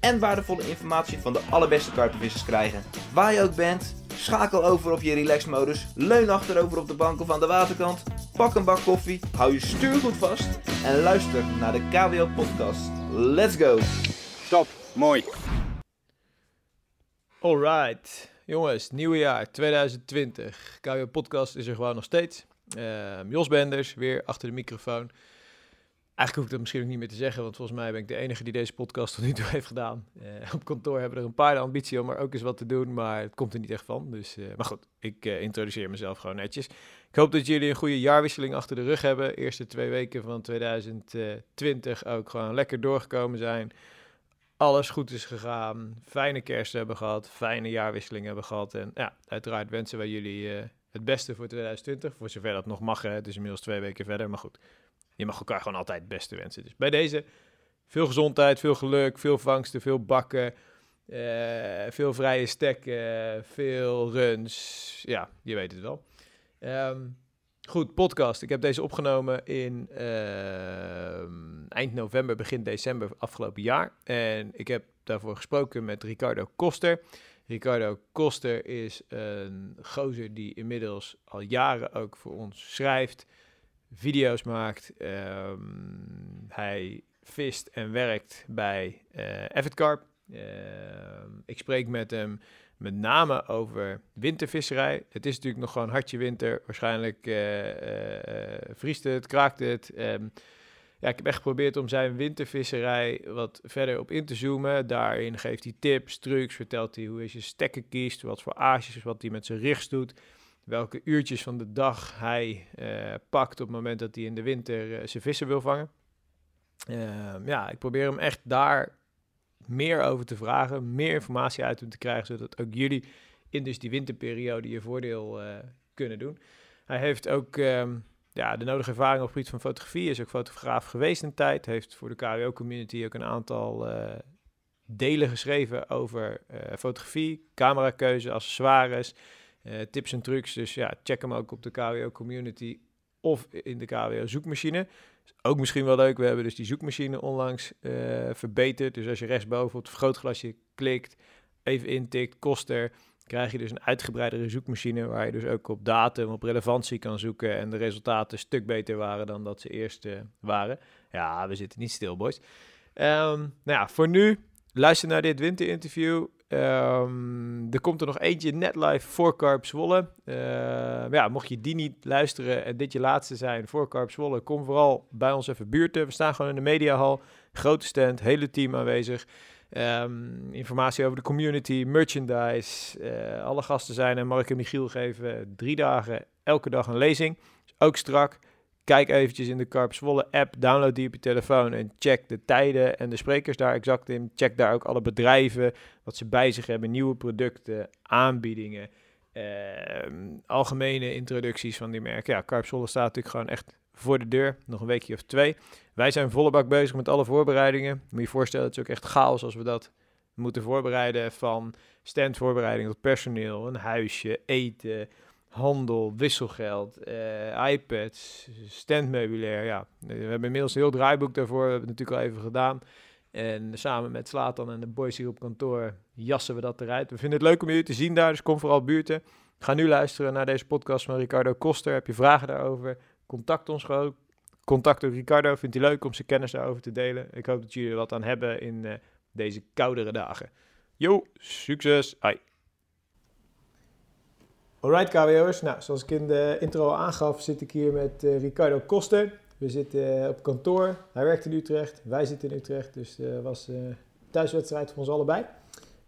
en waardevolle informatie van de allerbeste karpenvissers krijgen. Waar je ook bent, schakel over op je relaxmodus, leun achterover op de bank of aan de waterkant, pak een bak koffie, hou je stuur goed vast en luister naar de KWO podcast. Let's go! Top, mooi. Alright, jongens, nieuwe jaar 2020. KWO Podcast is er gewoon nog steeds. Ehm, Jos Benders, weer achter de microfoon. Eigenlijk hoef ik dat misschien ook niet meer te zeggen, want volgens mij ben ik de enige die deze podcast tot nu toe heeft gedaan. Eh, op kantoor hebben er een paar de ambitie om er ook eens wat te doen, maar het komt er niet echt van. Dus, eh, maar goed, ik eh, introduceer mezelf gewoon netjes. Ik hoop dat jullie een goede jaarwisseling achter de rug hebben. Eerste twee weken van 2020 ook gewoon lekker doorgekomen zijn. Alles goed is gegaan. Fijne kerst hebben gehad. Fijne jaarwisseling hebben gehad. En ja, uiteraard wensen wij jullie het beste voor 2020. Voor zover dat nog mag. Hè. Het is inmiddels twee weken verder. Maar goed, je mag elkaar gewoon altijd het beste wensen. Dus bij deze veel gezondheid, veel geluk, veel vangsten, veel bakken. eh, veel vrije stekken, veel runs. Ja, je weet het wel. Ehm, goed, podcast. Ik heb deze opgenomen in ehm, eind november, begin december afgelopen jaar. En ik heb daarvoor gesproken met Ricardo Koster. Ricardo Koster is een gozer die inmiddels al jaren ook voor ons schrijft, video's maakt. Ehm, hij vist en werkt bij eh Avid Carp. Ehm, ik spreek met hem met name over wintervisserij. Het is natuurlijk nog gewoon hartje winter. Waarschijnlijk eh, eh, eh, vriest het, kraakt het. Ehm, ja, ik heb echt geprobeerd om zijn wintervisserij wat verder op in te zoomen. Daarin geeft hij tips, trucs, vertelt hij hoe hij zijn stekken kiest, wat voor aasjes, wat hij met zijn richts doet, welke uurtjes van de dag hij eh, pakt op het moment dat hij in de winter eh, zijn vissen wil vangen. Ehm, ja, ik probeer hem echt daar meer over te vragen, meer informatie uit hem te krijgen, zodat ook jullie in dus die winterperiode je voordeel eh, kunnen doen. Hij heeft ook ehm, ja, de nodige ervaring op het gebied van fotografie, is ook fotograaf geweest een tijd, heeft voor de KWO-community ook een aantal delen geschreven over fotografie, camerakeuze, accessoires, eh, tips en trucs. Dus ja, check hem ook op de KWO-community of in de KWO-zoekmachine. Is ook misschien wel leuk. We hebben dus die zoekmachine onlangs eh, verbeterd. Dus als je rechtsboven op het vergrootglasje klikt, even intikt, koster, krijg je dus een uitgebreidere zoekmachine waar je dus ook op datum, op relevantie kan zoeken en de resultaten een stuk beter waren dan dat ze eerst eh, waren. Ja, we zitten niet stil, boys. Ehm, nou ja, voor nu, luister naar dit winterinterview. Ehm, er komt er nog eentje net live voor Carp Zwolle. Ehm, ja, mocht je die niet luisteren en dit je laatste zijn voor Carp Zwolle, kom vooral bij ons even buurten. We staan gewoon in de mediahal, grote stand, hele team aanwezig. Ehm, informatie over de community, merchandise, eh, alle gasten zijn en Mark en Michiel geven drie dagen, elke dag een lezing. Ook strak. Kijk eventjes in de Carp Zwolle app, download die op je telefoon en check de tijden en de sprekers daar exact in. Check daar ook alle bedrijven, wat ze bij zich hebben, nieuwe producten, aanbiedingen, ehm, algemene introducties van die merken. Ja, Carp Zwolle staat natuurlijk gewoon echt voor de deur, nog een weekje of twee. Wij zijn volle bak bezig met alle voorbereidingen. Moet je je voorstellen, het is ook echt chaos als we dat moeten voorbereiden van standvoorbereiding tot personeel, een huisje, eten, handel, wisselgeld, eh, iPads, standmeubilair. Ja, we hebben inmiddels een heel draaiboek daarvoor. We hebben het natuurlijk al even gedaan. En samen met Slatan en de boys hier op kantoor jassen we dat eruit. We vinden het leuk om jullie te zien daar, dus kom vooral buurten. Ga nu luisteren naar deze podcast van Ricardo Koster. Heb je vragen daarover? Contact ons gewoon. Contact ook Ricardo. Vindt hij leuk om zijn kennis daarover te delen. Ik hoop dat jullie er wat aan hebben in eh, deze koudere dagen. Yo, succes. Ai. Alright KWO'ers, nou zoals ik in de intro al aangaf zit ik hier met eh, Ricardo Koster. We zitten eh, op kantoor, hij werkt in Utrecht, wij zitten in Utrecht, dus het was een thuiswedstrijd voor ons allebei.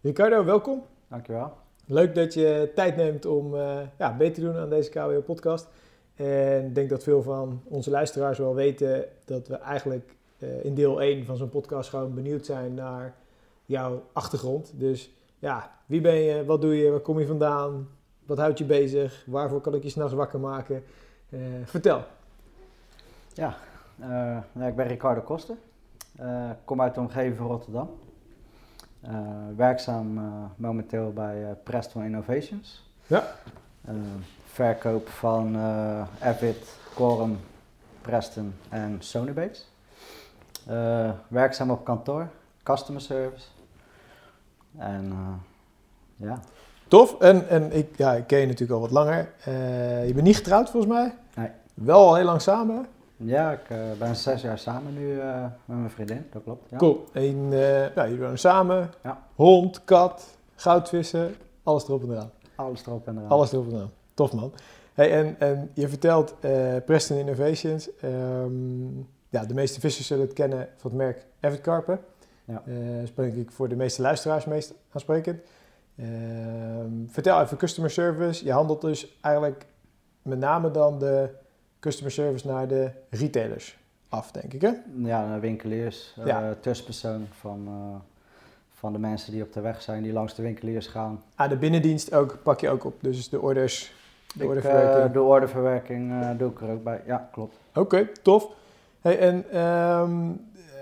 Ricardo, welkom. Dankjewel. Leuk dat je tijd neemt om eh, ja, mee te doen aan deze KWO podcast. En ik denk dat veel van onze luisteraars wel weten dat we eigenlijk eh, in deel 1 van zo'n podcast gewoon benieuwd zijn naar jouw achtergrond. Dus ja, wie ben je, wat doe je, waar kom je vandaan, wat houdt je bezig, waarvoor kan ik je s'nachts wakker maken? Eh, vertel. Ja, eh, nou, ik ben Ricardo Koster. Eh, Ik kom uit de omgeving van Rotterdam. Eh, werkzaam eh, momenteel bij eh, Preston Innovations. Ja. Eh, verkoop van eh Avid, Quorum, Preston en Sonybase. Eh, werkzaam op kantoor, customer service. En eh, ja, Tof. En, en ik, ja, ik ken je natuurlijk al wat langer. Eh, je bent niet getrouwd volgens mij? Nee. Wel al heel lang samen? ja ik eh, ben zes jaar samen nu eh, met mijn vriendin, dat klopt. Ja. Cool. En ja, jullie wonen samen. Ja. Hond, kat, goudvissen, alles erop en eraan. Alles erop en eraan. Alles erop en eraan. Tof man. Hey, en, en je vertelt Preston Innovations. ehm, ja, de meeste vissers zullen het kennen van het merk Avid Carpen. Ja. Spreek ik voor de meeste luisteraars meest aansprekend. Ehm, vertel even customer service. Je handelt dus eigenlijk met name dan de customer service naar de retailers af, denk ik hè? Ja, de winkeliers, eh, Ja. tussenpersoon van, eh, van de mensen die op de weg zijn, die langs de winkeliers gaan. Ah, de binnendienst ook, pak je ook op. Dus de orders, de Ik, orderverwerking. eh, de orderverwerking doe ik er ook bij. Ja, klopt. Oké, tof. Hey, en ehm,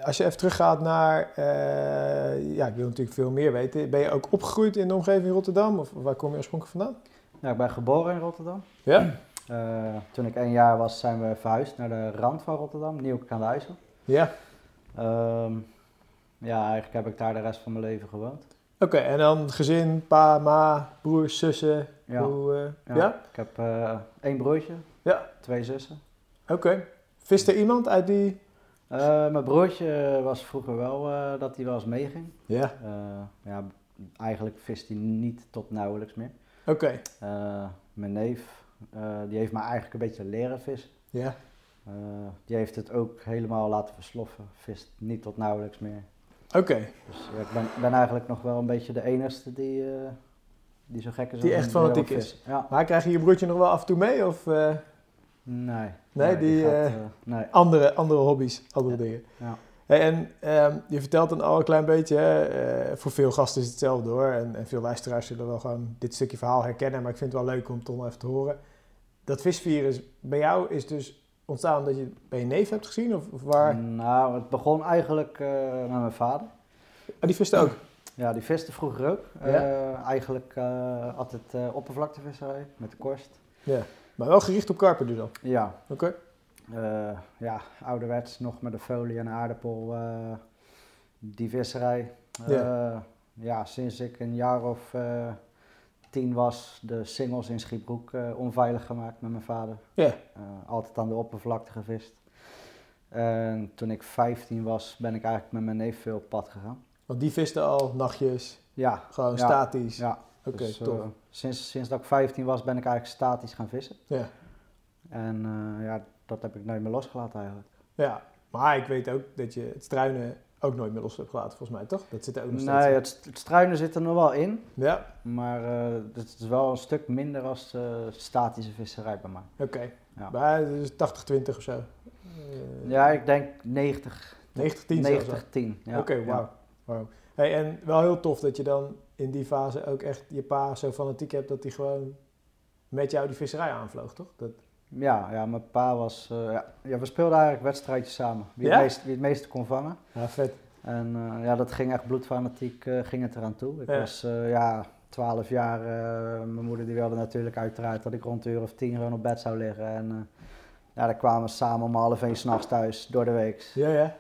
als je even teruggaat naar, eh, ja, ik wil natuurlijk veel meer weten. Ben je ook opgegroeid in de omgeving Rotterdam? Of waar kom je oorspronkelijk vandaan? Ja, ik ben geboren in Rotterdam. Ja? Eh, toen ik één jaar was, zijn we verhuisd naar de rand van Rotterdam, Nieuwkerk aan de IJssel. Ja. Ehm, ja, eigenlijk heb ik daar de rest van mijn leven gewoond. Oké, en dan gezin, pa, ma, broers, zussen. Ja. Hoe, eh, Ja. ja? Ik heb één broertje, Ja. twee zussen. Oké. Vist er iemand uit die... Eh, mijn broertje was vroeger wel eh, dat hij wel eens meeging. Ja. Eh, ja, eigenlijk vist hij niet tot nauwelijks meer. Oké. Mijn neef, die heeft mij eigenlijk een beetje leren vissen. Ja. Die heeft het ook helemaal laten versloffen. Vist niet tot nauwelijks meer. Oké. Dus ja, ik ben, ben eigenlijk nog wel een beetje de enige die, die zo gek is. Die echt fanatiek is. Ja, Maar krijg je je broertje nog wel af en toe mee? Of nee. Nee, die, gaat, eh, eh, nee. andere, andere hobby's, andere Ja. dingen? Ja. Hey, en ehm, je vertelt dan al een klein beetje, hè, eh, voor veel gasten is het hetzelfde hoor. En, en veel luisteraars zullen wel gewoon dit stukje verhaal herkennen. Maar ik vind het wel leuk om het toch even te horen. Dat visvirus bij jou is dus ontstaan dat je het bij je neef hebt gezien? Of, of waar? Nou, het begon eigenlijk eh, met mijn vader. Oh, die viste ook? Ja, die viste vroeger ook. Ja? Eh, eigenlijk altijd oppervlaktevisserij met de korst. Ja. Maar wel gericht op karpen dus dan? Ja, Oké. eh, ja, ouderwets nog met de folie en aardappel, eh, die visserij. Ja. Eh, ja, sinds ik een jaar of tien was, de singles in Schiebroek onveilig gemaakt met mijn vader. Ja. Altijd aan de oppervlakte gevist. En toen ik 15 was, ben ik eigenlijk met mijn neef veel op pad gegaan. Want die viste al nachtjes, Ja, gewoon Ja. statisch. ja. Oké, dus, tof. eh, sinds, sinds dat ik 15 was, ben ik eigenlijk statisch gaan vissen. Ja. En eh, ja, dat heb ik nooit meer losgelaten eigenlijk. ja. Maar ik weet ook dat je het struinen ook nooit meer los hebt gelaten, volgens mij, toch? Dat zit er ook nog steeds Nee, het, het struinen zit er nog wel in, Ja, maar eh, het is wel een stuk minder als eh, statische visserij bij mij. oké. Ja. Maar het is 80-20 of zo. Ja, ik denk 90, 90, 10 zelfs 90, 10. Ja. Oké, wauw. wauw. Hey, en wel heel tof dat je dan in die fase ook echt je pa zo fanatiek hebt dat hij gewoon met jou die visserij aanvloog, toch? Dat, Ja, ja, mijn pa was... eh, ja, ja, we speelden eigenlijk wedstrijdjes samen. Wie, Ja? het, meest, wie het meeste kon vangen. ja, vet. En eh, ja, dat ging echt bloedfanatiek, eh, ging het eraan toe. Ik Ja. was ja, 12 jaar. mijn moeder die wilde natuurlijk uiteraard dat ik rond de uur of 10 gewoon op bed zou liggen. En ja, dan kwamen we samen om half één s'nachts thuis door de week. Ja, ja.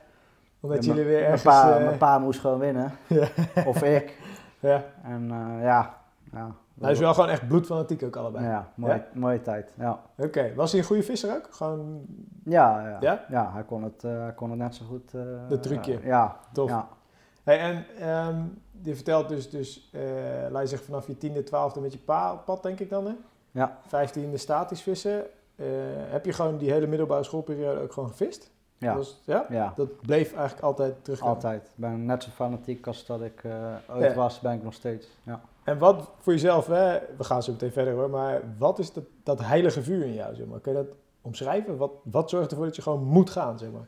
Omdat jullie weer mijn ergens... pa, eh, mijn pa moest gewoon winnen. Ja. Of ik. Ja. En eh, ja, ja. Hij is wel gewoon echt bloedfanatiek ook allebei. Ja, mooie, Ja? mooie tijd. Ja. Oké, was hij een goede visser ook? Gewoon Ja, ja. Ja? ja? hij, kon het, eh, hij kon het net zo goed. eh, Dat trucje. ja, tof. ja. Hey, en ehm, je vertelt dus, dus laat je vanaf je tiende, twaalfde met je pa op pad, denk ik dan, hè? Ja. Vijftiende statisch vissen. Heb je gewoon die hele middelbare schoolperiode ook gewoon gevist? Ja, ja? ja. Dat bleef eigenlijk altijd terug. Altijd. Ik ben net zo fanatiek als dat ik eh, ooit Ja. was, ben ik nog steeds. Ja. En wat voor jezelf, hè, we gaan zo meteen verder hoor, maar wat is dat, dat heilige vuur in jou, zeg maar? Kun je dat omschrijven? Wat, wat zorgt ervoor dat je gewoon moet gaan, zeg maar?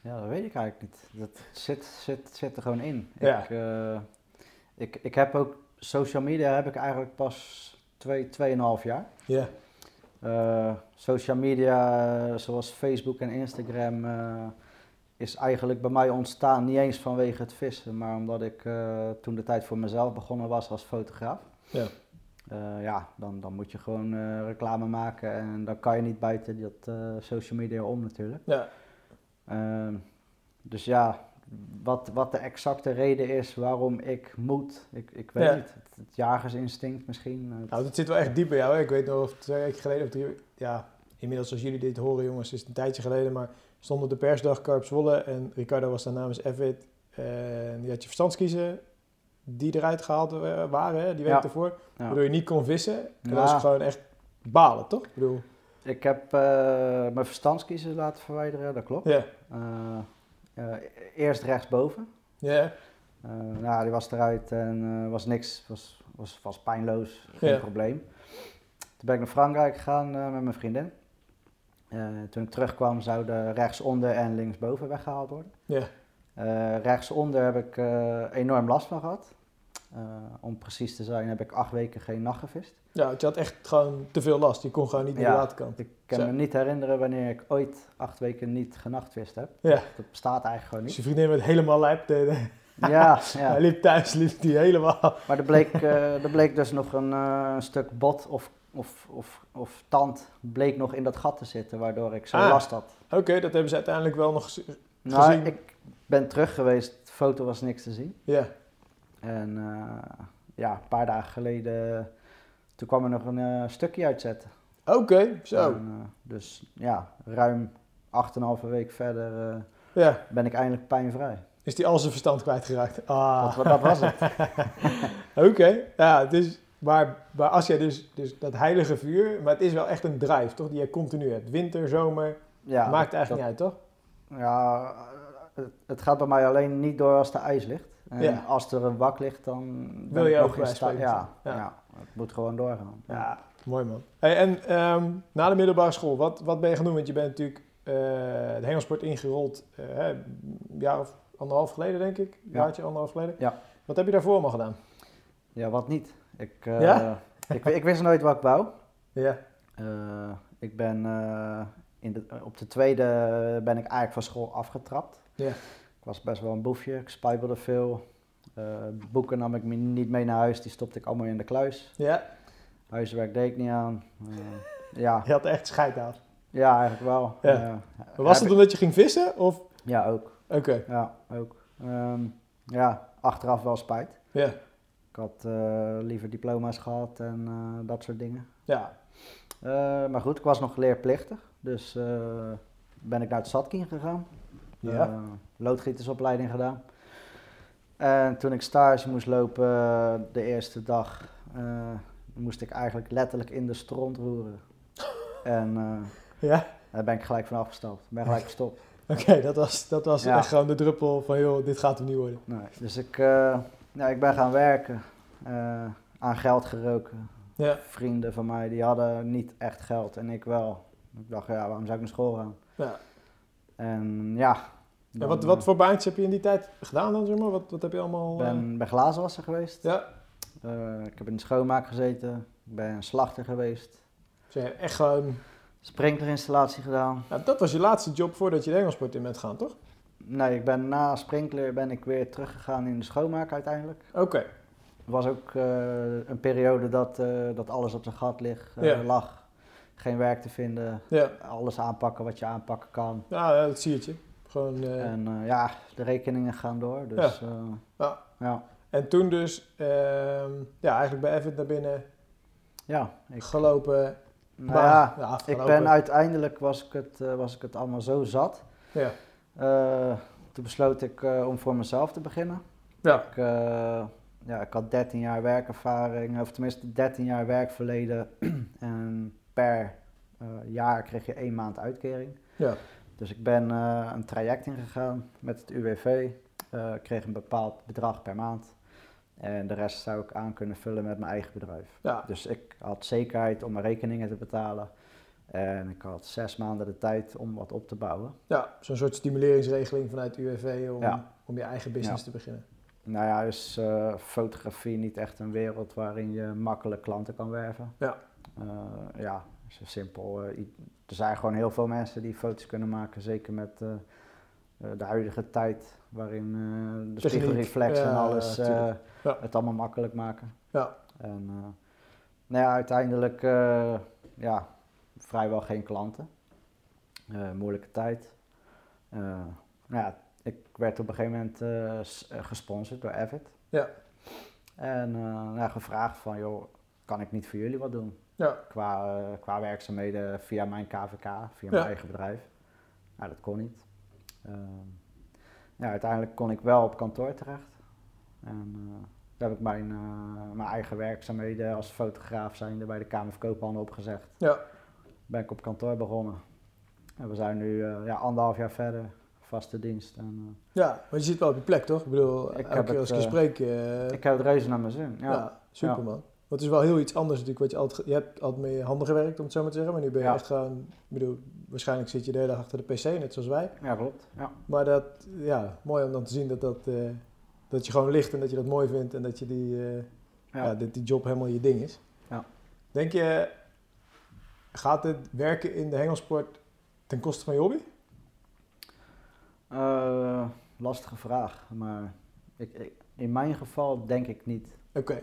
ja, dat weet ik eigenlijk niet. Dat zit, zit, zit er gewoon in. Ja. Ik, eh, Ik, ik heb ook social media heb ik eigenlijk pas twee, tweeënhalf jaar. Ja. Eh, social media eh, zoals Facebook en Instagram eh, is eigenlijk bij mij ontstaan niet eens vanwege het vissen, maar omdat ik toen de tijd voor mezelf begonnen was als fotograaf. Ja. Ja, dan, dan moet je gewoon reclame maken en dan kan je niet buiten dat social media om natuurlijk. Ja. Ehm, dus ja, wat, wat de exacte reden is waarom ik moet, ik, ik weet Ja. niet. Het, het jagersinstinct misschien. eh, Nou, dat zit wel echt diep bij jou. Hè? Ik weet nog, of twee weken geleden of drie ja, inmiddels als jullie dit horen jongens, is het een tijdje geleden, maar stond op de persdag Karp Zwolle en Ricardo was daar namens Evid. En die had je verstandskiezen die eruit gehaald eh, waren, hè, die week Ja. ervoor. ja. Waardoor je niet kon vissen. Dat Ja. was gewoon echt balen, toch? Ik bedoel, Ik heb eh, mijn verstandskiezer laten verwijderen, dat klopt. ja. Eh, eh, eerst rechtsboven. Ja, Eh nou, die was eruit en eh, was niks, was, was, was pijnloos, geen probleem. Toen ben ik naar Frankrijk gegaan eh, met mijn vriendin. Eh, toen ik terugkwam zouden rechtsonder en linksboven weggehaald worden. ja. Eh, rechtsonder heb ik eh, enorm last van gehad. Eh, om precies te zijn heb ik acht weken geen nacht gevist. ja, je had echt gewoon te veel last. Je kon gewoon niet naar Ja. de waterkant. Ik kan Zo. me niet herinneren wanneer ik ooit acht weken niet genachtvist heb. Ja. Dat bestaat eigenlijk gewoon Dus niet. je vriendin werd helemaal lijp. Ja, Hij liep thuis, liep die helemaal. maar er bleek, eh, er bleek dus nog een, eh, een stuk bot of, of, of, of tand bleek nog in dat gat te zitten, waardoor ik zo Ah. last had. Oké, dat hebben ze uiteindelijk wel nog gez- Nou, gezien. ik ben terug geweest, de foto was niks te zien. Ja, En eh, ja, een paar dagen geleden, toen kwam er nog een stukje uitzetten. Oké, zo. En, eh, dus ja, ruim 8,5 week verder eh, Ja, ben ik eindelijk pijnvrij. is die al zijn verstand kwijtgeraakt. Ah. Dat, dat was het. Oké, ja, dus, maar, maar als jij dus, dus dat heilige vuur, maar het is wel echt een drive, toch? Die je continu hebt. Winter, zomer, Ja, maakt eigenlijk niet uit, toch? Ja, het, het gaat bij mij alleen niet door als er ijs ligt. En Ja. als er een wak ligt, dan ben Wil je ook bij Ja, ja. Ja. het moet gewoon doorgaan. Ja, mooi man. Hey, en ehm, na de middelbare school, wat, wat ben je gaan doen? Want je bent natuurlijk eh, de hengelsport ingerold een jaar of anderhalf geleden, denk ik. Een Ja. jaartje, anderhalf geleden. Ja. Wat heb je daarvoor allemaal gedaan? Ja, wat niet. Ik, eh, Ja? ik, ik wist nooit wat ik wou. Ja. Ik ben in de, op de tweede ben ik eigenlijk van school afgetrapt. Ja. Ik was best wel een boefje, ik spijbelde veel. Boeken nam ik me niet mee naar huis, die stopte ik allemaal in de kluis. Ja, Huiswerk deed ik niet aan. Eh, ja, je had echt scheid aan. ja, eigenlijk wel. Ja. Eh, was het omdat je ging vissen? Of? Ja, ook. Oké, Ja, ook. Ehm, ja, achteraf wel spijt. ja. Ik had eh, liever diploma's gehad en dat soort dingen. Ja, maar goed, ik was nog leerplichtig. Dus ben ik naar het Zatkin gegaan. Ja. Loodgietersopleiding gedaan. En toen ik stage moest lopen de eerste dag, moest ik eigenlijk letterlijk in de stront roeren. En eh, ja. daar ben ik gelijk van afgestapt. Ik ben gelijk gestopt. Oké, dat was, dat was Ja. echt gewoon de druppel van, joh, dit gaat hem niet worden. Nee, dus ik, eh, ja, ik ben gaan werken, eh, aan geld geroken. Ja, Vrienden van mij die hadden niet echt geld en ik wel. Ik dacht, ja, waarom zou ik naar school gaan? ja. En ja. Dan, wat, wat voor baantjes heb je in die tijd gedaan dan, zeg maar? Wat, wat heb je allemaal... Ik ben bij glazenwasser geweest. Ja, Eh, ik heb in de schoonmaak gezeten. Ik ben slachter geweest. dus je echt gewoon... Sprinklerinstallatie gedaan. Nou, dat was je laatste job voordat je de hengelsport in bent gaan, toch? Nee, ik ben na sprinkler ben ik weer teruggegaan in de schoonmaak uiteindelijk. Oké, was ook eh, een periode dat, eh, dat alles op zijn gat ligt, Ja. lag. Geen werk te vinden. ja. Alles aanpakken wat je aanpakken kan. Ja, dat zie je. Gewoon... En ja, de rekeningen gaan door. Dus ja. Ja. ja. En toen dus, ehm, ja, eigenlijk bij Evid naar binnen ja, ik, gelopen. nou baan- ja, ik ben uiteindelijk was ik, het, eh, was ik het allemaal zo zat. Ja. Eh, toen besloot ik eh, om voor mezelf te beginnen. Ja. Ik, ja, ik had 13 jaar werkervaring, of tenminste 13 jaar werkverleden. en per jaar kreeg je één maand uitkering. Ja. Dus ik ben een traject ingegaan met het UWV. Ik kreeg een bepaald bedrag per maand. En de rest zou ik aan kunnen vullen met mijn eigen bedrijf. Ja. Dus ik had zekerheid om mijn rekeningen te betalen. En ik had zes maanden de tijd om wat op te bouwen. Ja, zo'n soort stimuleringsregeling vanuit UWV om, Ja. om je eigen business Ja. te beginnen. Nou ja, is eh, fotografie niet echt een wereld waarin je makkelijk klanten kan werven? Ja. Eh, ja, zo simpel. eh, er zijn gewoon heel veel mensen die foto's kunnen maken, zeker met de huidige tijd waarin eh, de spiegelreflex en alles eh. Ja. het allemaal makkelijk maken. Ja. En eh, nou ja, uiteindelijk eh, ja, vrijwel geen klanten. Eh, moeilijke tijd. Eh, nou ja, ik werd op een gegeven moment eh, eh, gesponsord door Avid. Ja. En eh, nou gevraagd van, joh, kan ik niet voor jullie wat doen? Ja. Qua, eh, qua werkzaamheden via mijn KVK, via Ja. mijn eigen bedrijf. Nou, dat kon niet. Ehm, ja, uiteindelijk kon ik wel op kantoor terecht. En eh, daar heb ik mijn, eh, mijn eigen werkzaamheden als fotograaf zijnde bij de Kamer van Koophandel opgezegd. Ja. Ben ik op kantoor begonnen. En we zijn nu eh, ja, anderhalf jaar verder, vaste dienst. En, Ja, maar je zit wel op je plek, toch? Ik bedoel, Ik elke heb keer als ik je spreek... ik heb het reuze naar mijn zin. Ja. ja, super Ja. man. Want het is wel heel iets anders natuurlijk wat je altijd... Je hebt altijd met je handen gewerkt, om het zo maar te zeggen. Maar nu ben je Ja. echt gewoon... Ik bedoel, waarschijnlijk zit je de hele dag achter de pc, net zoals wij. ja, klopt. Ja. Maar dat, ja, mooi om dan te zien dat, dat, eh, dat je gewoon ligt en dat je dat mooi vindt. En dat je die, eh, ja. Ja. dat die job helemaal je ding is. Ja. Denk je, gaat het werken in de hengelsport ten koste van je hobby? Eh, lastige vraag, maar ik, ik- in mijn geval denk ik niet. Oké.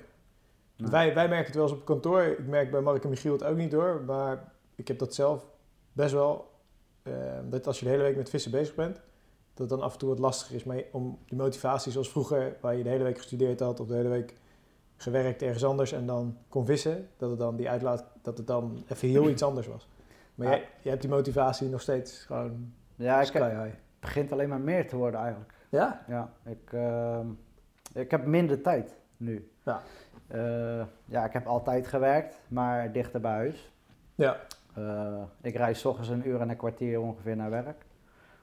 Wij, wij merken het wel eens op kantoor. Ik merk bij Mark en Michiel het ook niet door. Maar ik heb dat zelf best wel. eh, dat als je de hele week met vissen bezig bent, dat het dan af en toe wat lastiger is. Maar je- om die motivatie zoals vroeger, waar je de hele week gestudeerd had of de hele week gewerkt ergens anders en dan kon vissen, dat het dan die uitlaat, dat het dan even heel iets anders was. Maar jij, jij hebt die motivatie nog steeds gewoon Ja, ik heb, het begint alleen maar meer te worden eigenlijk. Ja? Ja, ik, ehm, ik heb minder tijd nu. Ja. Eh, ja, ik heb altijd gewerkt, maar dichter bij huis. Ja. Eh, ik rijd 's ochtends een uur en een kwartier ongeveer naar werk.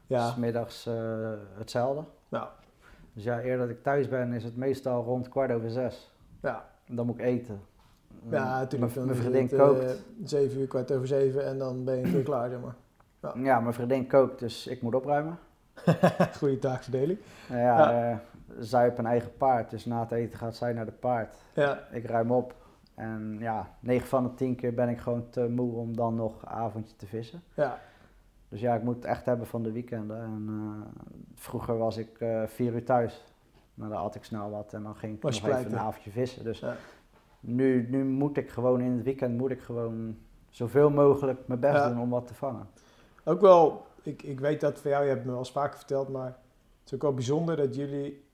Ja. S middags eh, hetzelfde. Dus ja, eer dat ik thuis ben, is het meestal rond kwart over zes. ja. Dan moet ik eten. Ja, natuurlijk. Mijn- vriendin kookt. eh, zeven uur, kwart over zeven en dan ben je keer klaar, zeg maar. Ja, mijn vriendin kookt, dus ik moet opruimen. Goede taakverdeling. Ja, Ja. zij heeft een eigen paard, dus na het eten gaat zij naar de paard. Ja, Ik ruim op. En ja, 9 van de 10 keer ben ik gewoon te moe om dan nog avondje te vissen. ja, Dus ja, ik moet het echt hebben van de weekenden. En eh, vroeger was ik eh 4 uur thuis. Nou, dan had ik snel wat en dan ging ik Was nog even een avondje vissen. Dus Ja. nu, nu moet ik gewoon in het weekend moet ik gewoon zoveel mogelijk mijn best Ja. doen om wat te vangen. ook wel, ik, ik weet dat voor jou, je hebt me wel eens vaker verteld, maar het is ook wel bijzonder dat jullie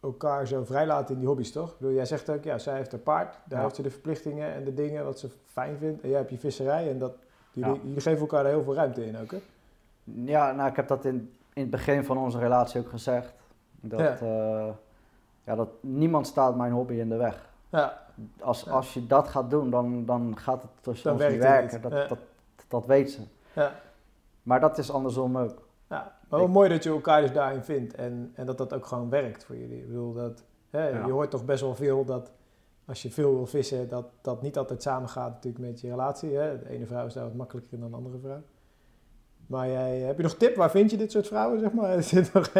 elkaar zo vrijlaten in die hobby's, toch? Ik bedoel, jij zegt ook, ja, zij heeft haar paard, daar Ja. heeft ze de verplichtingen en de dingen wat ze fijn vindt. En jij hebt je visserij en dat, jullie, Ja. jullie geven elkaar daar heel veel ruimte in ook, hè? Ja, nou, ik heb dat in, in het begin van onze relatie ook gezegd. Dat, Ja. ja. ja, dat niemand staat mijn hobby in de weg. Ja, Als, als je dat gaat doen, dan, dan gaat het tussen ons niet werken. Dat, Ja. dat, dat weet ze. ja. Maar dat is andersom ook. Ja, maar Ik- mooi dat je elkaar dus daarin vindt en, en dat dat ook gewoon werkt voor jullie. Ik bedoel, dat, hè, Ja. je hoort toch best wel veel dat als je veel wil vissen, dat dat niet altijd samengaat natuurlijk met je relatie. Hè. De ene vrouw is daar wat makkelijker in dan de andere vrouw. Maar jij, heb je nog tip? Waar vind je dit soort vrouwen, zeg maar? Dit nog,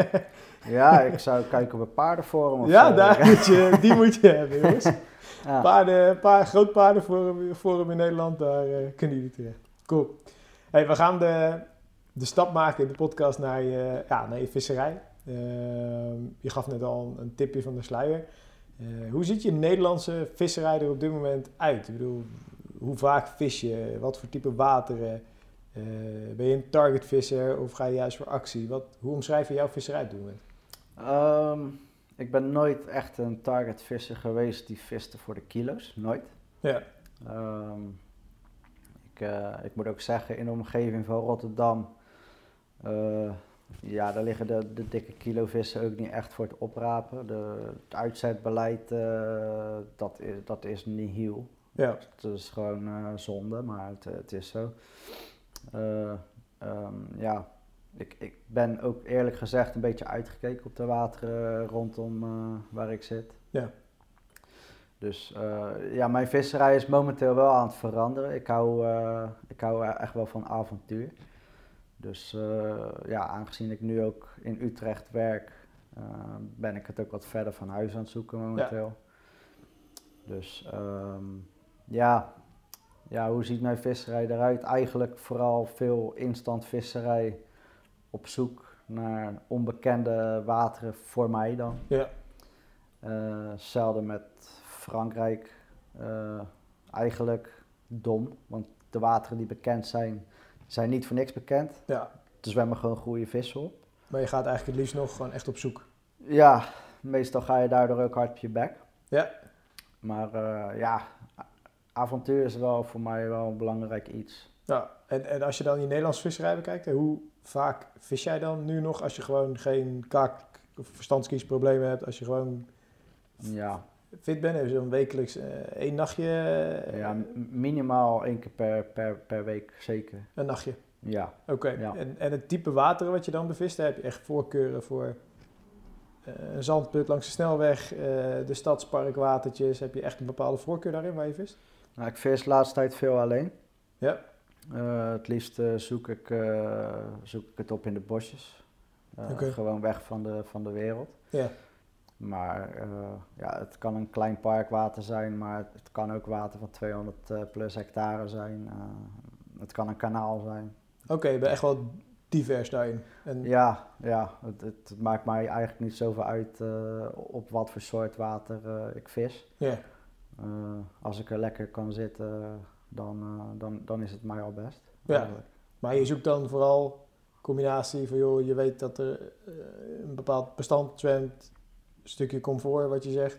Ja, ik zou kijken op een paardenforum. Of ja, zo. daar moet je, die moet je hebben, jongens. Ja. Paarden, paar, groot paardenforum forum in Nederland, daar eh, kunnen jullie terecht. Cool. Hey, we gaan de, de stap maken in de podcast naar je, ja, naar je visserij. Ehm, je gaf net al een, tipje van de sluier. Eh, hoe ziet je Nederlandse visserij er op dit moment uit? Ik bedoel, hoe vaak vis je? Wat voor type wateren? Eh, ben je een targetvisser of ga je juist voor actie? Wat, hoe omschrijf je jouw visserij op dit moment? Ehm, ik ben nooit echt een targetvisser geweest die viste voor de kilo's. Nooit. Ja, Ehm, ik, eh, ik moet ook zeggen, in de omgeving van Rotterdam, eh, ja, daar liggen de, de dikke kilovissen ook niet echt voor het oprapen. De, het uitzetbeleid, eh, dat, is, dat is nihil. ja, Het is gewoon eh, zonde, maar het, het is zo. Eh, ehm, ja, ik, ik ben ook eerlijk gezegd een beetje uitgekeken op de wateren rondom waar ik zit. Ja. Dus ja, mijn visserij is momenteel wel aan het veranderen. Ik hou, ik hou echt wel van avontuur. Dus eh, ja, aangezien ik nu ook in Utrecht werk, Eh, ben ik het ook wat verder van huis aan het zoeken momenteel. Dus ehm, ja. ja, hoe ziet mijn visserij eruit? Eigenlijk vooral veel instant visserij op zoek naar onbekende wateren voor mij dan. Ja. Eh, zelden met Frankrijk. Eigenlijk dom, want de wateren die bekend zijn, zijn niet voor niks bekend. ja. Er zwemmen gewoon goede vissen op. Maar je gaat eigenlijk het liefst nog gewoon echt op zoek. Ja, meestal ga je daardoor ook hard op je bek. Ja. Maar eh, ja, avontuur is wel voor mij wel een belangrijk iets. Ja, en, en als je dan je Nederlandse visserij bekijkt, hè, hoe vaak vis jij dan nu nog als je gewoon geen kaak- of verstandskiesproblemen hebt, als je gewoon Ja, fit heb je dan wekelijks eh, één nachtje, eh, ja minimaal één keer per, per, per week zeker. een nachtje. Ja, Oké, Ja. en, en het type wateren wat je dan bevist, daar heb je echt voorkeuren voor eh, een zandput langs de snelweg, de stadsparkwatertjes, heb je echt een bepaalde voorkeur daarin waar je vist? nou, ik vis de laatste tijd veel alleen. Ja. Het liefst zoek, ik, zoek ik het op in de bosjes. Gewoon weg van de, van de wereld. Ja. Maar eh, ja, het kan een klein parkwater zijn, maar het, kan ook water van 200 eh, plus hectare zijn. Eh, het kan een kanaal zijn. Oké, je bent echt wel divers daarin. En, Ja, ja het, het maakt mij eigenlijk niet zoveel uit op wat voor soort water ik vis. ja. Als ik er lekker kan zitten, dan, dan, dan is het mij al best. Ja. eigenlijk. Maar je zoekt dan vooral combinatie van, joh, je weet dat er een bepaald bestand zwemt, stukje comfort, wat je zegt.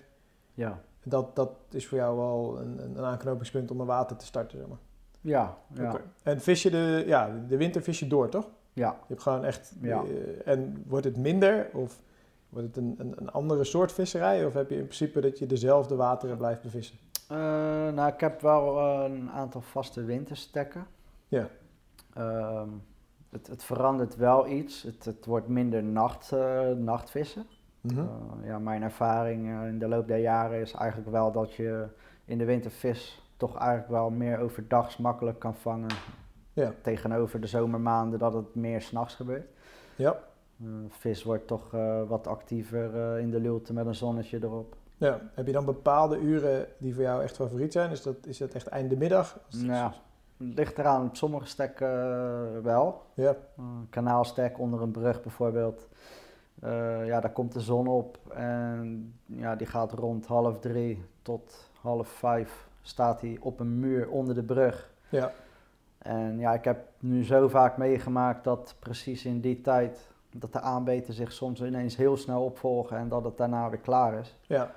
Ja, Dat, dat is voor jou wel een, een aanknopingspunt om een water te starten, zeg maar. ja, ja. Oké. En vis je de, ja, de winter vis je door, toch? ja. Je hebt gewoon echt, Ja. eh, en wordt het minder of wordt het een, een, een andere soort visserij? Of heb je in principe dat je dezelfde wateren blijft bevissen? Eh, nou, ik heb wel eh, een aantal vaste winterstekken. Ja. Ehm, het, het verandert wel iets. Het, het wordt minder nacht, eh, Mhm. Eh, ja, mijn ervaring eh, in de loop der jaren is eigenlijk wel dat je in de winter vis toch eigenlijk wel meer overdags makkelijk kan vangen. Ja. Tegenover de zomermaanden dat het meer s'nachts gebeurt. Ja. Eh, vis wordt toch wat actiever in de luwte met een zonnetje erop. ja. Heb je dan bepaalde uren die voor jou echt favoriet zijn? Is dat, is dat echt einde middag? Ja, het ligt eraan. Op sommige stekken wel. Ja. Een kanaalstek onder een brug bijvoorbeeld. Eh, ja, daar komt de zon op en ja, die gaat rond half drie tot half vijf staat hij op een muur onder de brug. Ja. En ja, ik heb nu zo vaak meegemaakt dat precies in die tijd dat de aanbeten zich soms ineens heel snel opvolgen en dat het daarna weer klaar is. Ja.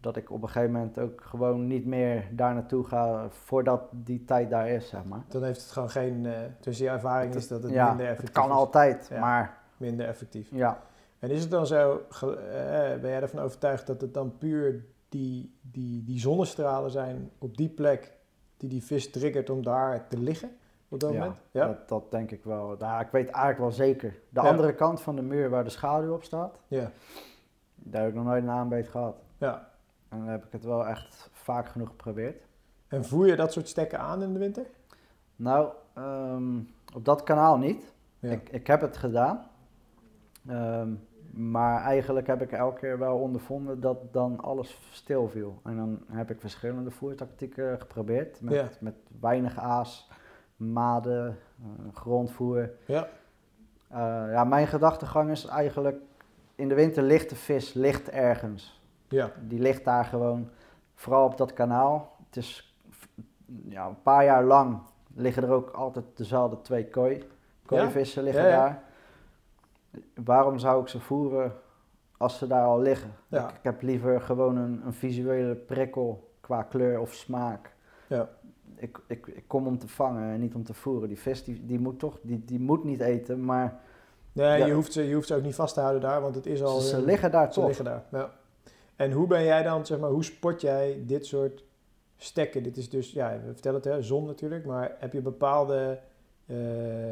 Dat ik op een gegeven moment ook gewoon niet meer daar naartoe ga voordat die tijd daar is, zeg maar. Dan heeft het gewoon geen, eh tussen je ervaring is dat het ja, minder het effectief kan is. altijd, Ja. maar Minder effectief. ja. En is het dan zo, ge- eh, ben jij ervan overtuigd dat het dan puur die, die, die zonnestralen zijn op die plek die die vis triggert om daar te liggen op dat Ja, moment? Ja. Dat, dat denk ik wel. Nou, ik weet eigenlijk wel zeker. De Ja. andere kant van de muur waar de schaduw op staat, Ja. daar heb ik nog nooit een aanbeet gehad. ja. En dan heb ik het wel echt vaak genoeg geprobeerd. En voer je dat soort stekken aan in de winter? Nou, ehm, op dat kanaal niet. Ja. Ik, ik heb het gedaan. Ehm, maar eigenlijk heb ik elke keer wel ondervonden dat dan alles stil viel. En dan heb ik verschillende voertactieken geprobeerd. Met, Ja. met weinig aas, maden, eh, grondvoer. Ja. Eh, ja, mijn gedachtegang is eigenlijk, in de winter ligt de vis ligt ergens. Ja. Die ligt daar gewoon, vooral op dat kanaal. Het is ja, een paar jaar lang liggen er ook altijd dezelfde twee kooi. Kooivissen liggen Ja, ja. daar. Waarom zou ik ze voeren als ze daar al liggen? Ja. Ik, ik heb liever gewoon een, een visuele prikkel qua kleur of smaak. Ja. Ik, ik, ik kom om te vangen en niet om te voeren. Die vis die, die moet toch, die, die moet niet eten, maar Nee, Ja. je, hoeft ze, je hoeft ze ook niet vast te houden daar, want het is al... ze, ze hun- liggen daar Ze toch. liggen daar, ja. En hoe ben jij dan, zeg maar, hoe spot jij dit soort stekken? Dit is dus, ja, we vertellen het, hè, zon natuurlijk, maar heb je bepaalde eh,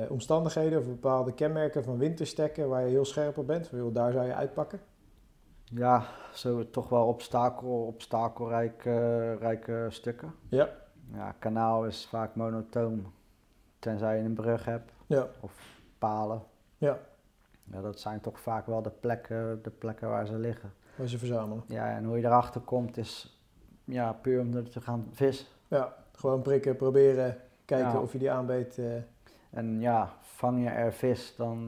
omstandigheden of bepaalde kenmerken van winterstekken waar je heel scherp op bent? Joh, daar zou je uitpakken? Ja, zo toch wel obstakel, obstakelrijke rijke stukken. Ja. Ja, kanaal is vaak monotoom, tenzij je een brug hebt Ja. of palen. Ja. Ja, dat zijn toch vaak wel de plekken, de plekken waar ze liggen. Waar ze verzamelen. Ja, en hoe je erachter komt is ja, puur om er te gaan vissen. Ja, gewoon prikken, proberen, kijken Ja. of je die aanbeet. eh, En ja, vang je er vis, dan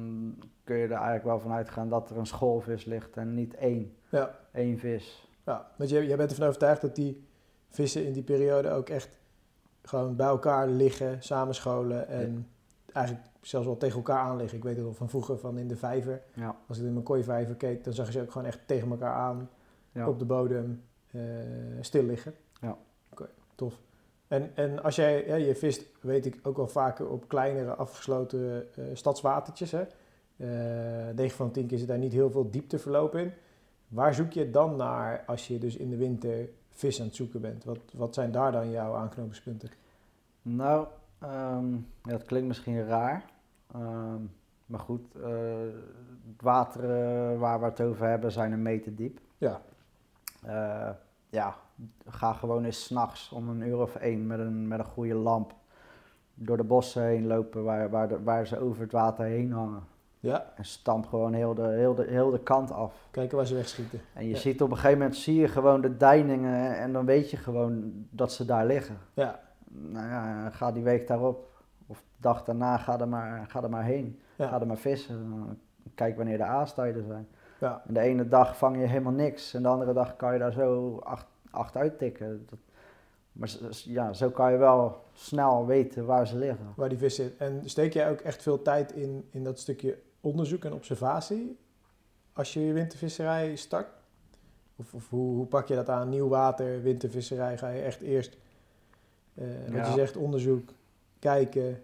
kun je er eigenlijk wel van uitgaan dat er een schoolvis ligt en niet één. ja, Eén vis. ja, want jij, jij bent ervan overtuigd dat die vissen in die periode ook echt gewoon bij elkaar liggen, samenscholen en eigenlijk zelfs wel tegen elkaar aan liggen. Ik weet het al van vroeger van in de vijver. Ja, Als ik in mijn kooivijver keek, dan zag je ze ook gewoon echt tegen elkaar aan ja. op de bodem eh, stil liggen. Ja. Oké, tof. En, en als jij, ja, je vist, weet ik ook wel vaker op kleinere afgesloten eh, stadswatertjes. Hè? Eh 9 van de 10 keer zit daar niet heel veel diepteverloop in. Waar zoek je dan naar als je dus in de winter vis aan het zoeken bent? Wat, wat zijn daar dan jouw aanknopingspunten? Nou, ehm, ja, dat klinkt misschien raar. Ehm, maar goed, eh, het water waar we het over hebben zijn een meter diep. Ja. Ja, ga gewoon eens s'nachts om een uur of één met een, met een goede lamp door de bossen heen lopen waar, waar, de- waar ze over het water heen hangen. Ja, En stamp gewoon heel de, heel de, heel de kant af. kijken waar ze wegschieten. En je Ja. ziet op een gegeven moment zie je gewoon de deiningen en dan weet je gewoon dat ze daar liggen. Ja, Nou ja, ga die week daarop of dag daarna ga er maar, ga er maar heen. Ga er maar vissen. Kijk wanneer de aastijden zijn. Ja. En de ene dag vang je helemaal niks en de andere dag kan je daar zo acht, acht uittikken. Dat, maar ja, zo kan je wel snel weten waar ze liggen. waar die vis zit. En steek jij ook echt veel tijd in, in dat stukje onderzoek en observatie als je je wintervisserij start? Of, of hoe, hoe pak je dat aan? Nieuw water, wintervisserij, ga je echt eerst, eh, wat Ja. je zegt, onderzoek, kijken,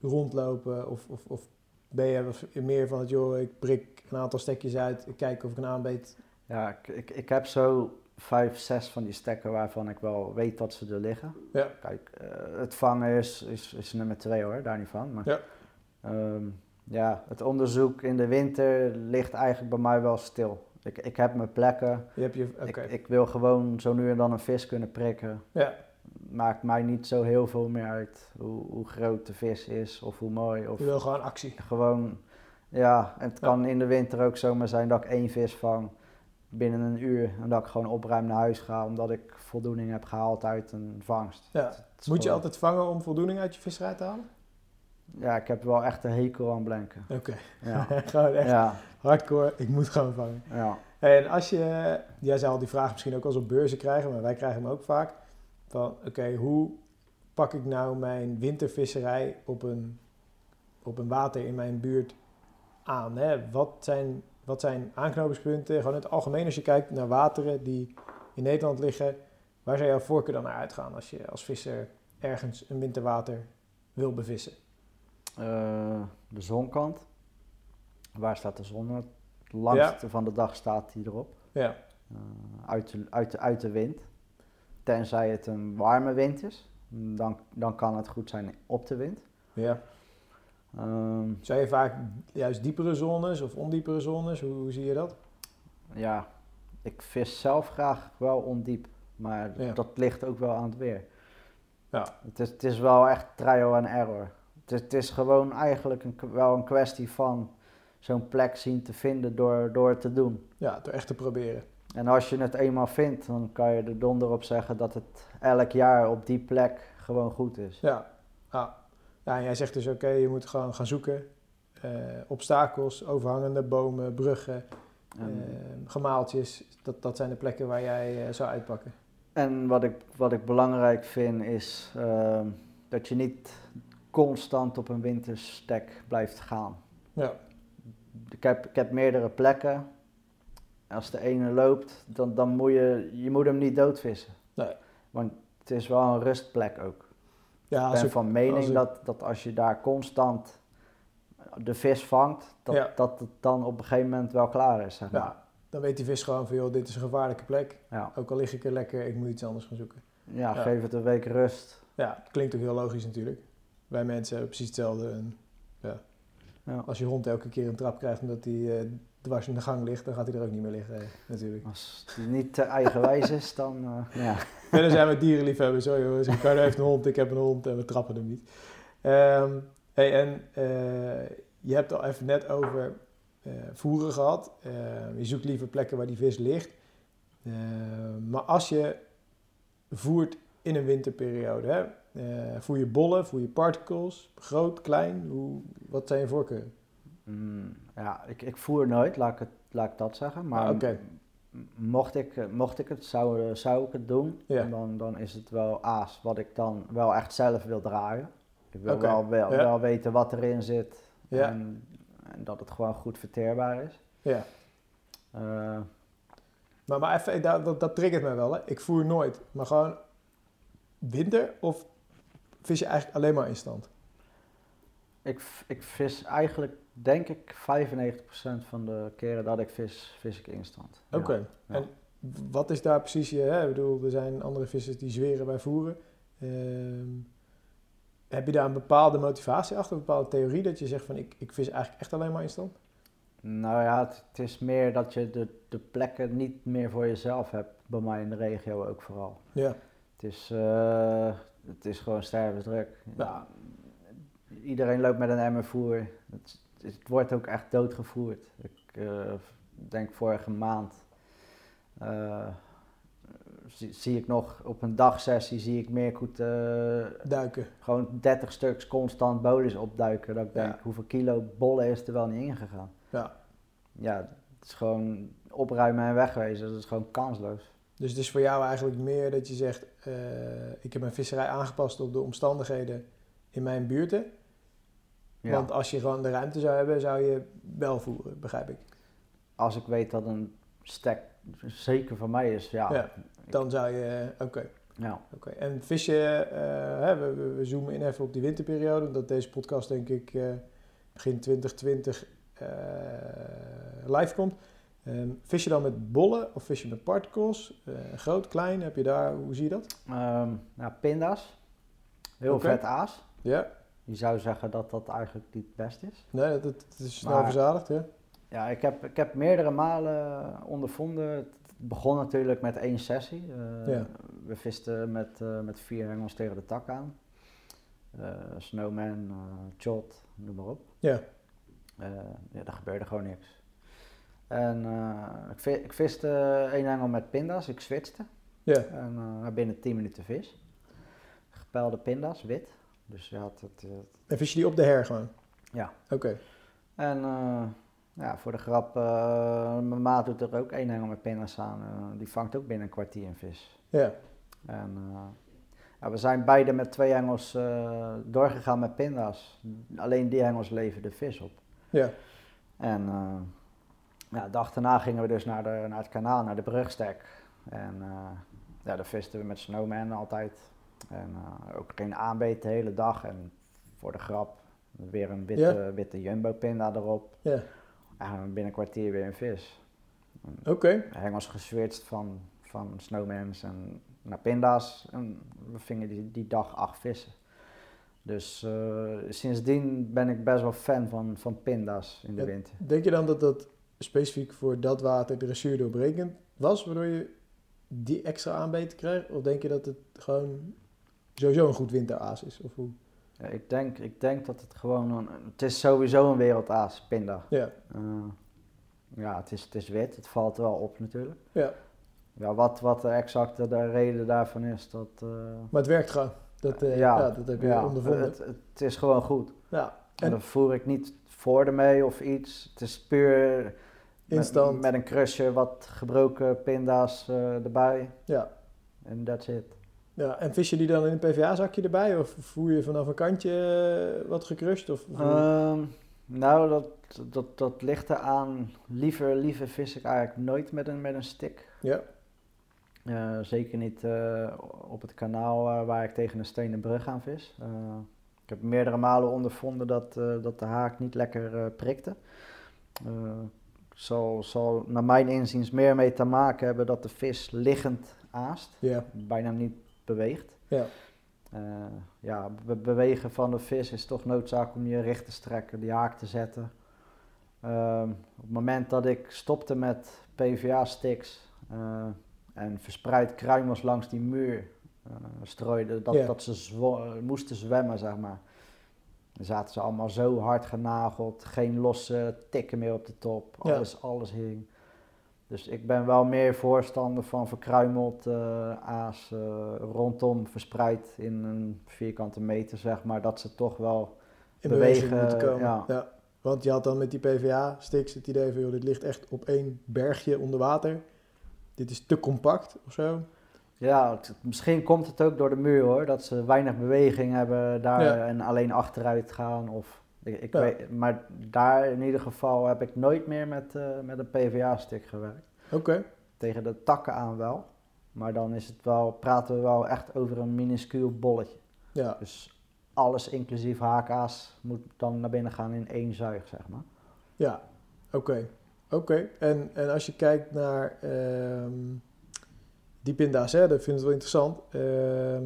rondlopen? Of, of, of ben je meer van het, joh, ik prik een aantal stekjes uit, ik kijk of ik een aanbeet. Ja, ik, ik, ik heb zo vijf, zes van die stekken waarvan ik wel weet dat ze er liggen. Ja. Kijk, eh, het vangen is, is, is nummer twee hoor, daar niet van. Maar, Ja. ehm, ja, het onderzoek in de winter ligt eigenlijk bij mij wel stil. Ik, ik heb mijn plekken. Je hebt je, ik wil gewoon zo nu en dan een vis kunnen prikken. Ja, Maakt mij niet zo heel veel meer uit hoe, hoe groot de vis is of hoe mooi. Of je wil gewoon actie. gewoon, ja, en het Ja. kan in de winter ook zomaar zijn dat ik één vis vang binnen een uur. En dat ik gewoon opruim naar huis ga omdat ik voldoening heb gehaald uit een vangst. Ja. Moet je altijd vangen om voldoening uit je visserij te halen? Ja, ik heb wel echt een hekel aan blanken. Oké, Ja, gewoon echt ja, hardcore, ik moet gewoon vangen. ja. En als je, jij zal die vraag misschien ook eens op beurzen krijgen, maar wij krijgen hem ook vaak. Van oké, hoe pak ik nou mijn wintervisserij op een, op een water in mijn buurt aan? Hè? Wat, zijn, wat zijn aanknopingspunten? Gewoon in het algemeen als je kijkt naar wateren die in Nederland liggen. Waar zou jouw voorkeur dan naar uitgaan als je als visser ergens een winterwater wil bevissen? Eh, de zonkant. Waar staat de zon? Het langste van de dag staat die erop. Ja, Eh, uit, de, uit, de, uit de wind. Tenzij het een warme wind is. Dan, dan kan het goed zijn op de wind. ja. Ehm, Zou je vaak juist diepere zones of ondiepere zones? Hoe, hoe zie je dat? ja, ik vis zelf graag wel ondiep. Maar Ja. dat ligt ook wel aan het weer. Ja. Het is, het is wel echt trial and error. Het is, het is gewoon eigenlijk een, wel een kwestie van zo'n plek zien te vinden door, door het te doen. Ja, door echt te proberen. En als je het eenmaal vindt, dan kan je er donder op zeggen dat het elk jaar op die plek gewoon goed is. Ja, ja. Ja en jij zegt dus oké, je moet gewoon gaan zoeken. Eh, obstakels, overhangende bomen, bruggen, En, eh, gemaaltjes. Dat, dat zijn de plekken waar jij eh, zou uitpakken. en wat, ik, wat ik belangrijk vind is ehm, dat je niet constant op een winterstek blijft gaan. Ja, Ik heb, ik heb meerdere plekken. Als de ene loopt, dan, dan moet je, je moet hem niet doodvissen. Nee. Want het is wel een rustplek ook. Ja ben ik- van mening ik- dat, dat als je daar constant de vis vangt, dat, Ja. dat het dan op een gegeven moment wel klaar is. Zeg maar. ja, dan weet die vis gewoon van joh, dit is een gevaarlijke plek. Ja. Ook al lig ik er lekker, ik moet iets anders gaan zoeken. Ja, geef het een week rust. Ja, klinkt ook heel logisch natuurlijk. Wij mensen hebben precies hetzelfde. En, ja. Ja. Als je hond elke keer een trap krijgt omdat hij eh, dwars in de gang ligt, dan gaat hij er ook niet meer liggen, eh, natuurlijk. Als die niet te eigenwijs is, dan eh, ja. Verder zijn we dierenliefhebbers. Zo jongens, Ricardo heeft een hond, ik heb een hond en we trappen hem niet. Ehm, hey, en eh, je hebt al even net over voeren gehad. Eh, je zoekt liever plekken waar die vis ligt. Eh, maar als je voert in een winterperiode, hè, voer je bollen, voer je particles, groot, klein, hoe, wat zijn je voorkeuren? Mm, ja, ik, ik voer nooit, laat ik, het, laat ik dat zeggen. Maar Ah, mocht, ik, eh, mocht ik het, zou, eh, zou ik het doen, Ja. dan, dan is het wel aas wat ik dan wel echt zelf wil draaien. Ik wil wel, wel, weten wat erin zit en, en dat het gewoon goed verteerbaar is. Ja. Eh, Maar, maar even, dat, dat, dat triggert mij wel. Hè. Ik voer nooit, maar gewoon winter of vis je eigenlijk alleen maar in stand? Ik, ik vis eigenlijk, denk ik, 95% van de keren dat ik vis, vis ik instant. Oké. ja. En wat is daar precies je... Hè? Ik bedoel, er zijn andere vissers die zweren bij voeren. Ehm, heb je daar een bepaalde motivatie achter, een bepaalde theorie dat je zegt van ik, ik vis eigenlijk echt alleen maar in stand? Nou ja, het, het is meer dat je de, de plekken niet meer voor jezelf hebt, bij mij in de regio ook vooral. Ja. Het is, eh, het is gewoon stervensdruk. Ja. Iedereen loopt met een emmer voer. Het, het wordt ook echt doodgevoerd. Ik eh, denk vorige maand eh, zie, zie ik nog op een dagsessie zie ik Meerkoet eh, Duiken. gewoon 30 stuks constant bolis opduiken. Dat ik Ja. denk, hoeveel kilo bollen is er wel niet ingegaan? Ja. Ja, het is gewoon opruimen en wegwezen. Dat is gewoon kansloos. Dus het is voor jou eigenlijk meer dat je zegt, ik heb mijn visserij aangepast op de omstandigheden in mijn buurten. Ja. Want als je gewoon de ruimte zou hebben, zou je wel voeren, begrijp ik. Als ik weet dat een stek zeker van mij is, ja. Ja. Dan zou je, oké. Ja. Oké, en vis je, eh, we, we- zoomen in even op die winterperiode, omdat deze podcast denk ik eh, begin 2020 eh, live komt. Ehm, vis je dan met bollen of vis je met particles? Eh, groot, klein, heb je daar, hoe zie je dat? Ehm, nou, pinda's. Heel vet aas. Ja, Je zou zeggen dat dat eigenlijk niet het best is. nee, dat, dat is snel Maar- verzadigd, hè? Ja, ik heb, ik heb meerdere malen ondervonden. Het begon natuurlijk met één sessie. Eh, Ja. We visten met, eh, met vier hengels tegen de tak aan. Eh, snowman, chot, noem maar op. Ja, ja, er gebeurde gewoon niks. En ik, ik viste één hengel met pinda's, ik switchte. ja, En binnen 10 minuten vis. Gepelde pinda's, wit. Dus het... eh, en vis je die op de her gewoon? Ja. Oké, En eh, ja, voor de grap, eh, mijn maat doet er ook één hengel met pinda's aan. Die vangt ook binnen een kwartier een vis. ja, En ja, we zijn beide met twee hengels doorgegaan met pinda's. Alleen die hengels leverden vis op. ja, En ja, de dag daarna gingen we dus naar, de, naar het kanaal, naar de brugstek. En ja, daar visten we met Snowman altijd. En eh, ook geen aanbeet de hele dag. En voor de grap weer een witte, witte jumbo pinda erop. ja. En binnen een kwartier weer een vis. Oké, Hengels geswitcht van, van Snowmans en naar pinda's. En we vingen die, die dag acht vissen. Dus eh, sindsdien ben ik best wel fan van, van pinda's in de Ja. winter. denk je dan dat dat specifiek voor dat water dressuur doorbrekend was, waardoor je die extra aanbeten krijgt? Of denk je dat het gewoon sowieso een goed winteraas is? Of hoe? Ja, ik, denk, ik denk dat het gewoon een, het is sowieso een wereldaas, pinda. Ja, Eh, ja, het is, het is wit, het valt wel op natuurlijk. ja. Ja, wat, wat de exacte de reden daarvan is, dat... eh, maar het werkt gewoon. Dat, eh, ja, ja, dat heb je ja, ondervonden. het, het is gewoon goed. ja, En En- dan voer ik niet voor ermee of iets. Het is puur met, Instant. met een crusher, wat gebroken pinda's erbij. ja. En that's it. Ja. En vis je die dan in een PVA-zakje erbij? Of voer je vanaf een kantje eh, wat gecrushed? Of? Ehm, nou, dat, dat, dat ligt eraan. Liever, liever vis ik eigenlijk nooit met een, met een stick. ja, Eh, zeker niet eh, op het kanaal waar ik tegen een stenen brug aan vis. Ik heb meerdere malen ondervonden dat, dat de haak niet lekker prikte. Zal, zal naar mijn inziens meer mee te maken hebben dat de vis liggend aast, ja, bijna niet beweegt. ja. Eh, ja, be- bewegen van de vis is toch noodzaak om je recht te strekken, die haak te zetten. Ehm, op het moment dat ik stopte met PVA-sticks eh, en verspreid kruimels langs die muur eh, strooide, dat, Ja. dat ze moesten zwemmen, zeg maar. Dan zaten ze allemaal zo hard genageld, geen losse tikken meer op de top, Ja. alles, alles hing. Dus ik ben wel meer voorstander van verkruimeld eh, aas eh, rondom verspreid in een vierkante meter, zeg maar, dat ze toch wel in beweging, bewegen, moeten komen. ja. Ja. Want je had dan met die PVA-sticks het idee van, joh, dit ligt echt op één bergje onder water. Dit is te compact of zo. Ja, het- misschien komt het ook door de muur hoor, dat ze weinig beweging hebben daar Ja. en alleen achteruit gaan. Of, ik, Ja. weet, maar daar in ieder geval heb ik nooit meer met, eh, met een PVA-stick gewerkt. Oké, Tegen de takken aan wel, maar dan is het wel, praten we wel echt over een minuscuul bolletje. ja. Dus alles inclusief haakaas moet dan naar binnen gaan in één zuig, zeg maar. Ja, oké. Oké, en, en als je kijkt naar ehm, die pinda's, hè, dat vind ik wel interessant. Ehm,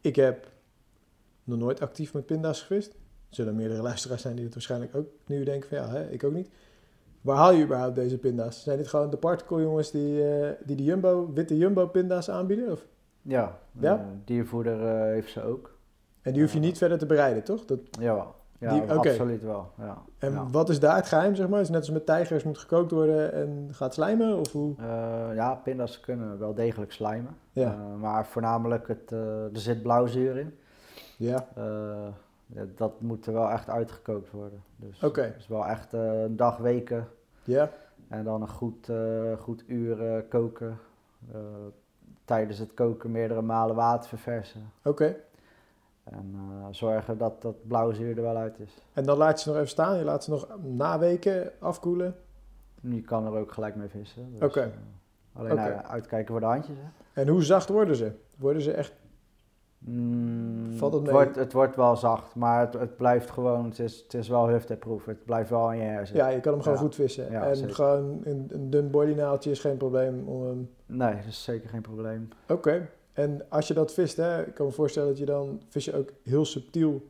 ik heb nog nooit actief met pinda's gevist. Er zullen meerdere luisteraars zijn die het waarschijnlijk ook nu denken van ja, hè, ik ook niet. Waar haal je überhaupt deze pinda's? Zijn dit gewoon de particle jongens die, eh, die de Jumbo, witte Jumbo pinda's aanbieden? Of? Ja, Ja? eh, heeft ze ook. En die hoef je niet verder te bereiden, toch? Dat, Jawel, ja, Die- absoluut wel. Ja. en ja. wat is daar het geheim, zeg maar? Is het net als met tijgers, moet gekookt worden en gaat slijmen? Of hoe? Ja, pinda's kunnen wel degelijk slijmen. Ja. Maar voornamelijk, het, er zit blauwzuur in. Ja, Dat moet er wel echt uitgekookt worden. Dus het is wel echt eh, een dag, weken ja, en dan een goed, eh, goed uur koken. Eh, tijdens het koken meerdere malen water verversen. oké. En zorgen dat dat blauwzuur er wel uit is. En dan laat je ze nog even staan. Je laat ze nog na weken afkoelen. Je kan er ook gelijk mee vissen. Dus, Oké. alleen uitkijken voor de handjes. Hè. En hoe zacht worden ze? Worden ze echt... Mm, Valt het wordt, het wordt wel zacht, maar het, het blijft gewoon, het is, het is wel hufteproof. Het blijft wel in je hersenen. Ja, je kan hem gewoon Ja. goed vissen. Ja, en zeker. gewoon een, een dun bodynaaltje is geen probleem om hem... Nee, dat is zeker geen probleem. Oké. En als je dat vist, hè, ik kan me voorstellen dat je dan... Vis je ook heel subtiel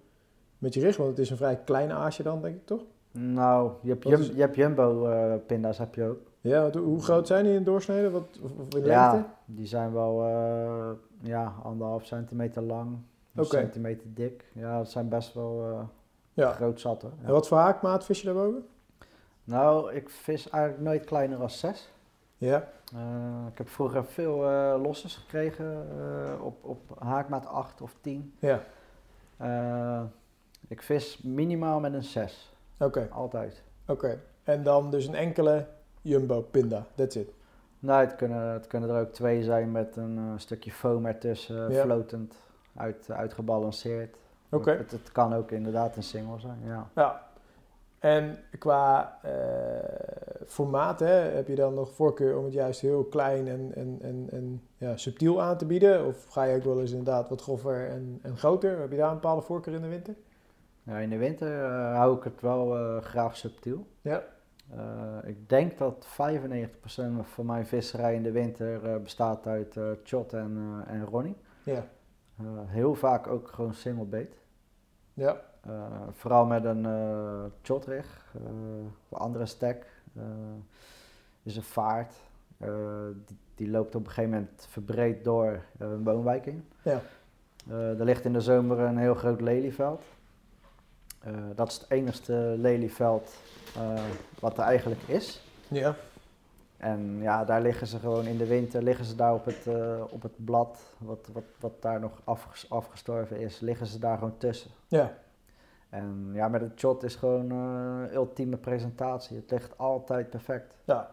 met je richt. Want het is een vrij klein aasje dan, denk ik, toch? Nou, je hebt, Wat jum, is- je hebt jumbo eh, pinda's heb je ook. Ja, hoe, groot zijn die in doorsnede? Wat, in Ja, lengte? die zijn wel eh, ja, anderhalf centimeter lang, een Oké. centimeter dik. Ja, dat zijn best wel eh, Ja. groot zat hoor. Ja. En wat voor haakmaat vis je daarboven? Nou, ik vis eigenlijk nooit kleiner dan 6. Ja. Eh, ik heb vroeger veel eh losses gekregen op, op haakmaat 8 of 10. Ja. Ik vis minimaal met een 6. Oké. Altijd. Oké. En dan dus een enkele jumbo pinda. That's it. Nou, het kunnen, het kunnen er ook twee zijn met een eh, stukje foam ertussen, Ja. floatend, uit, uitgebalanceerd. Oké. Het, het kan ook inderdaad een single zijn, ja. Ja. En qua eh, formaat hè, heb je dan nog voorkeur om het juist heel klein en, en, en, en ja, subtiel aan te bieden? Of ga je ook wel eens inderdaad wat groffer en, en groter? Heb je daar een bepaalde voorkeur in de winter? ja in de winter eh, hou ik het wel graag subtiel. Ja. Eh, ik denk dat 95% van mijn visserij in de winter eh, bestaat uit eh chot en, en ronnie. Ja. Heel vaak ook gewoon single bait. Ja. Vooral met een chotrig, eh een andere stek. eh, is een vaart. Die, die loopt op een gegeven moment verbreed door een woonwijk in. Ja. Er ligt in de zomer een heel groot lelieveld. Eh, dat is het enigste lelieveld eh, wat er eigenlijk is. Ja. En ja, daar liggen ze gewoon in de winter, liggen ze daar op het, eh, op het blad, wat, wat, wat daar nog afges- afgestorven is, liggen ze daar gewoon tussen. Ja. En ja, met het shot is gewoon ultieme presentatie. Het ligt altijd perfect. Ja.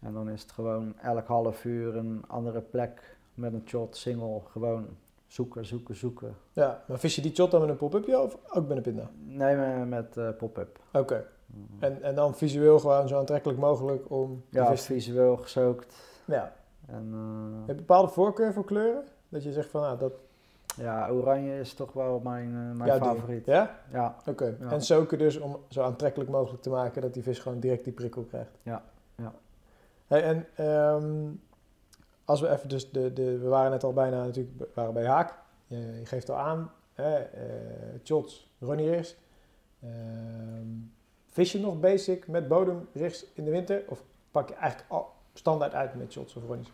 En dan is het gewoon elk half uur een andere plek met een shot, single, gewoon zoeken, zoeken, zoeken. Ja. Maar vis je die shot dan met een pop-upje of ook met een pinda? Nee, met, met eh, pop-up. Oké. En, en dan visueel gewoon zo aantrekkelijk mogelijk om Ja, visueel gesookt. Ja. En eh, Heb je bepaalde voorkeur voor kleuren? Dat je zegt van, nou, dat... ja, oranje is toch wel mijn, eh, mijn ding. favoriet. Ja? Ja, Oké. Ja. En zoeken dus om zo aantrekkelijk mogelijk te maken dat die vis gewoon direct die prikkel krijgt. Ja, ja. Hey, en ehm, als we even dus de, de, we waren net al bijna natuurlijk we waren bij Haak. Je, je geeft al aan, hè, eh, shots, Ronnie Rigs. Ehm, vis je nog basic met bodemrigs in de winter? Of pak je eigenlijk al standaard uit met shots of Ronnies?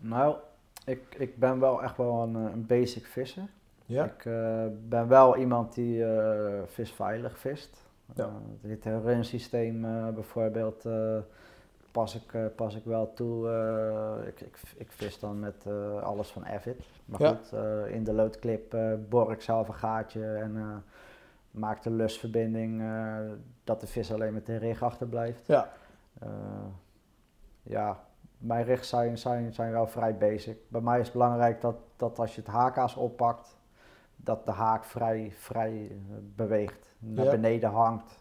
Nou, ik, ik ben wel echt wel een, eh, een basic visser. Ja. Ik eh, ben wel iemand die eh, visveilig vist. Ja. Eh, dit runsysteem eh bijvoorbeeld eh, pas, ik, eh, pas ik wel toe. eh, ik, ik, ik vis dan met eh, alles van Avid. Maar Ja. goed, in de loodclip boor ik zelf een gaatje en maak de lusverbinding dat de vis alleen met de rig achterblijft. Ja. Ja, mijn rigs zijn, zijn, zijn wel vrij basic. Bij mij is het belangrijk dat, dat als je het haakaas oppakt, dat de haak vrij, vrij beweegt, naar Ja. beneden hangt.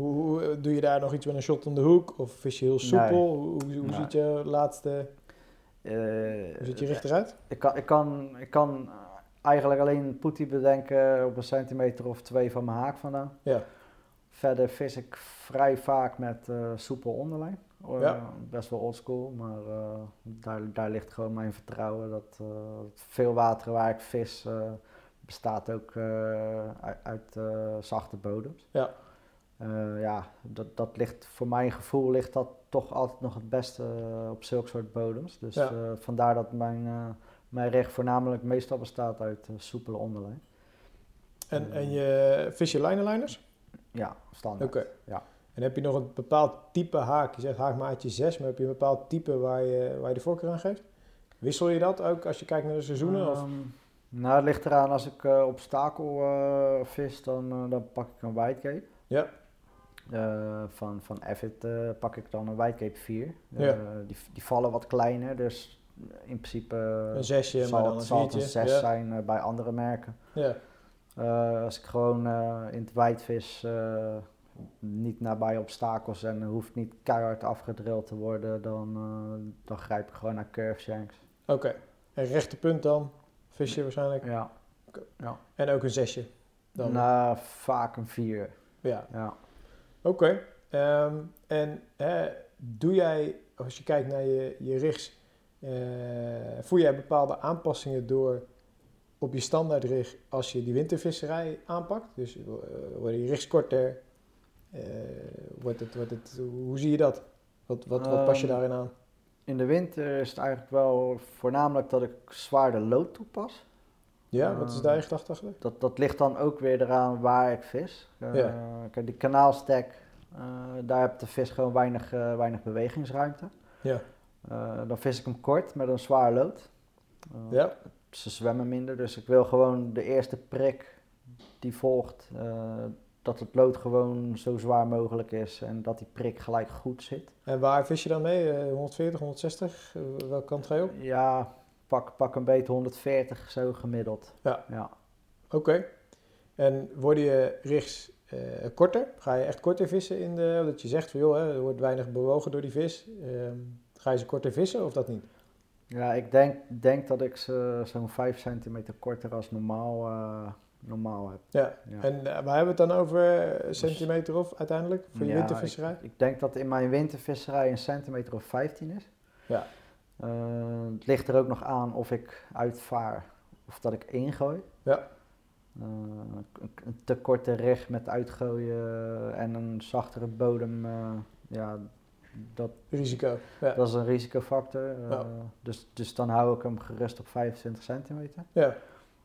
Hoe, hoe, eh, doe je daar nog iets met een shot om de hoek? Of vis je heel soepel? Hoe, hoe, hoe Nee. ziet je laatste, eh, hoe ziet je richt eruit? Ik kan, ik kan, ik kan eigenlijk alleen poetie bedenken op een centimeter of twee van mijn haak vandaan. Ja. Verder vis ik vrij vaak met eh, soepel onderlijn. Ja. Best wel oldschool, maar daar, daar ligt gewoon mijn vertrouwen. Dat veel water waar ik vis bestaat ook uit, uit zachte bodems. Ja. Eh, ja, dat, dat ligt voor mijn gevoel ligt dat toch altijd nog het beste eh, op zulke soort bodems. Dus Ja. eh, vandaar dat mijn, mijn recht voornamelijk meestal bestaat uit soepele onderlijn. En, en je vis je lijnenlijners? Ja, standaard. Oké. Ja. En heb je nog een bepaald type haak? Je zegt haakmaatje 6, maar heb je een bepaald type waar je, waar je de voorkeur aan geeft? Wissel je dat ook als je kijkt naar de seizoenen? of? Ehm, nou, het ligt eraan als ik eh obstakel vis, dan, dan pak ik een whitecape. Ja. Eh, van, van Avid eh, pak ik dan een whitecape 4. Ja. Eh, die, die vallen wat kleiner, dus in principe Een zesje, maar zal, dan het- een zal een viertje. 6 Ja. zijn eh, bij andere merken. Ja. Eh, als ik gewoon eh, in het wijdvis eh, niet nabij obstakels en hoeft niet keihard afgedrild te worden, dan, eh, dan grijp ik gewoon naar curve shanks. Oké. En rechte punt dan? Vis je waarschijnlijk? Ja. En ook een zesje? Dan. Nou, vaak een 4. Ja. Ja. Oké. Ehm, en hè, doe jij, als je kijkt naar je, je rigs, eh, voer jij bepaalde aanpassingen door op je standaardrig als je die wintervisserij aanpakt? Dus eh, worden je rigs korter? Eh, wordt het, wordt het, hoe zie je dat? Wat, wat, wat pas je Ehm, daarin aan? In de winter is het eigenlijk wel voornamelijk dat ik zwaarder lood toepas. Ja, wat is daar je gedachte achter? Dat, dat ligt dan ook weer eraan waar ik vis. Eh, Ja. Kijk, die kanaalstek, eh, daar heb de vis gewoon weinig, eh, weinig bewegingsruimte. Ja. Dan vis ik hem kort met een zwaar lood. Ja, Ze zwemmen minder, dus ik wil gewoon de eerste prik die volgt, dat het lood gewoon zo zwaar mogelijk is en dat die prik gelijk goed zit. en waar vis je dan mee? Eh, 140, 160? Eh, welke kant ga je op? Ja, pak, pak een beetje 140 zo gemiddeld. Ja. ja. Oké. En worden je rigs eh, korter? Ga je echt korter vissen in de... Dat je zegt van joh, hè, er wordt weinig bewogen door die vis. Ehm, ga je ze korter vissen of dat niet? Ja, ik denk, denk dat ik ze zo'n 5 centimeter korter als normaal, eh, normaal heb. Ja. Ja. En eh, waar hebben we het dan over? Een centimeter of uiteindelijk? Voor je Ja, wintervisserij? Ik, ik denk dat in mijn wintervisserij een centimeter of 15 is. Ja. Eh, het ligt er ook nog aan of ik uitvaar of dat ik ingooi. Ja. Eh, een, te korte rig met uitgooien en een zachtere bodem, eh, ja, dat, Risico. Ja. dat is een risicofactor. Ja. dus, dus dan hou ik hem gerust op 25 centimeter. ja.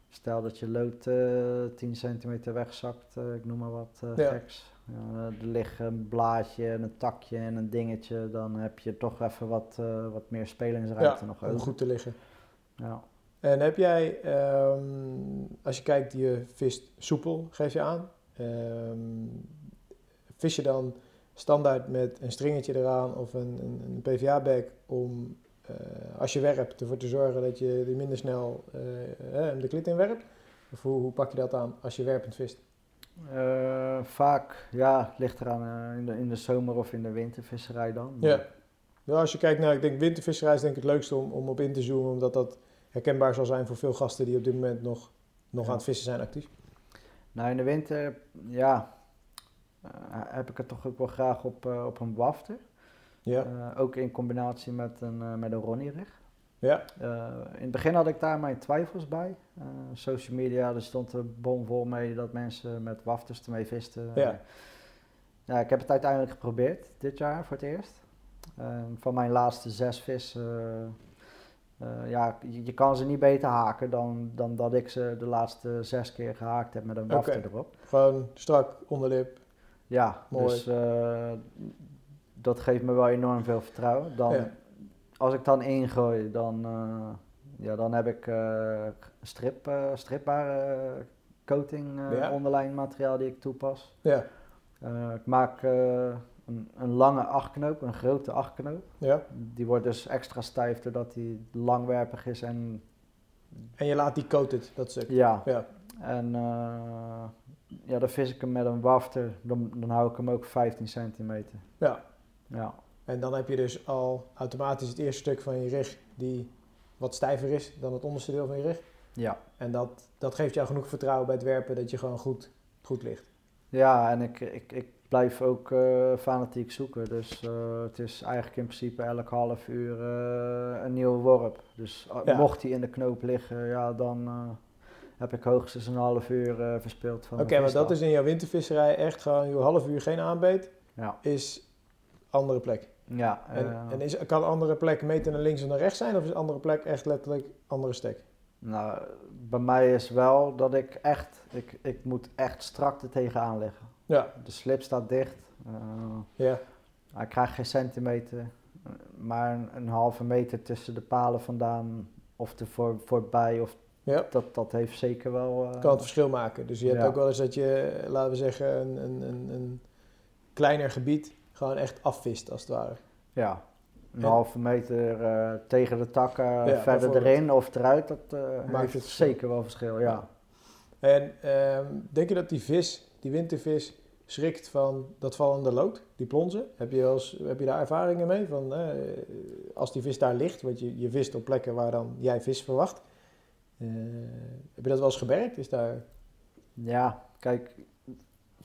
Stel dat je lood eh 10 centimeter wegzakt, ik noem maar wat Ja. geks. Er ligt een blaadje en een takje en een dingetje, dan heb je toch even wat, eh, wat meer spelingsruimte Ja, nog om over. goed te liggen. Ja. En heb jij, ehm, als je kijkt, je vist soepel, geef je aan. Ehm, vis je dan standaard met een stringetje eraan of een, een, een PVA-bag om, eh, als je werpt, ervoor te zorgen dat je er minder snel eh, de klit in werpt? Of hoe, hoe pak je dat aan als je werpend vist? Eh, vaak, ja, ligt eraan eh, in, de, in de zomer of in de wintervisserij dan. Ja. Ja, als je kijkt naar, ik denk wintervisserij is denk ik het leukste om, om op in te zoomen, omdat dat herkenbaar zal zijn voor veel gasten die op dit moment nog, nog Ja. aan het vissen zijn actief. Nou, in de winter, ja, eh, heb ik het toch ook wel graag op, op een wafter. Ja, ook in combinatie met een, met een Ronnie rig. Ja, Eh, in het begin had ik daar mijn twijfels bij. Eh, social media, er stond er bomvol mee dat mensen met wafters ermee visten. Ja. ja, ik heb het uiteindelijk geprobeerd dit jaar voor het eerst. Eh, van mijn laatste zes vissen eh, ja, je, je kan ze niet beter haken dan, dan dat ik ze de laatste zes keer gehaakt heb met een wafter erop. Gewoon strak, onderlip. Ja, Mooi. dus dat geeft me wel enorm veel vertrouwen. Dan, Ja. Als ik dan ingooi, dan, eh, ja, dan heb ik eh, strip, eh, stripbare coating Ja. onderlijn materiaal die ik toepas. Ja, ik maak een, een lange achtknoop, een grote achtknoop. ja. Die wordt dus extra stijf doordat die langwerpig is en En je laat die coated, dat stuk. ja, Ja, en ja, dan vis ik hem met een wafter, dan, dan hou ik hem ook 15 centimeter. ja. Ja, En dan heb je dus al automatisch het eerste stuk van je rig die wat stijver is dan het onderste deel van je rig. ja. En dat, dat geeft jou genoeg vertrouwen bij het werpen dat je gewoon goed, goed ligt. Ja, en ik, ik, ik blijf ook eh, fanatiek zoeken. Dus eh, het is eigenlijk in principe elk half uur eh, een nieuwe worp. Dus uh, Ja. mocht hij in de knoop liggen, ja, dan heb ik hoogstens een half uur verspeeld van Oké, maar dat is in jouw wintervisserij echt gewoon een half uur geen aanbeet, Ja, is andere plek. Ja En, eh, en is, kan andere plek meter naar links en naar rechts zijn of is andere plek echt letterlijk andere stek? nou, bij mij is wel dat ik echt, ik, ik moet echt strak er tegenaan liggen. Ja, De slip staat dicht. eh, ja, Hij krijgt geen centimeter, maar een, een halve meter tussen de palen vandaan of er voor, voorbij. Of ja. dat, dat heeft zeker wel. eh, kan het verschil maken. Dus je hebt Ja. ook wel eens dat je, laten we zeggen, een, een, een, een kleiner gebied gewoon echt afvist als het ware. Ja, een En- halve meter eh, tegen de takken, verder bijvoorbeeld. erin of eruit. Dat eh, Maakt heeft het zeker wel verschil, ja. En ehm, denk je dat die vis, die wintervis, schrikt van dat vallende lood, die plonzen? Heb je, wel eens, heb je daar ervaringen mee? Van, eh, als die vis daar ligt, want je, je vist op plekken waar dan jij vis verwacht. Eh, heb je dat wel eens gemerkt? Is daar... Ja, kijk,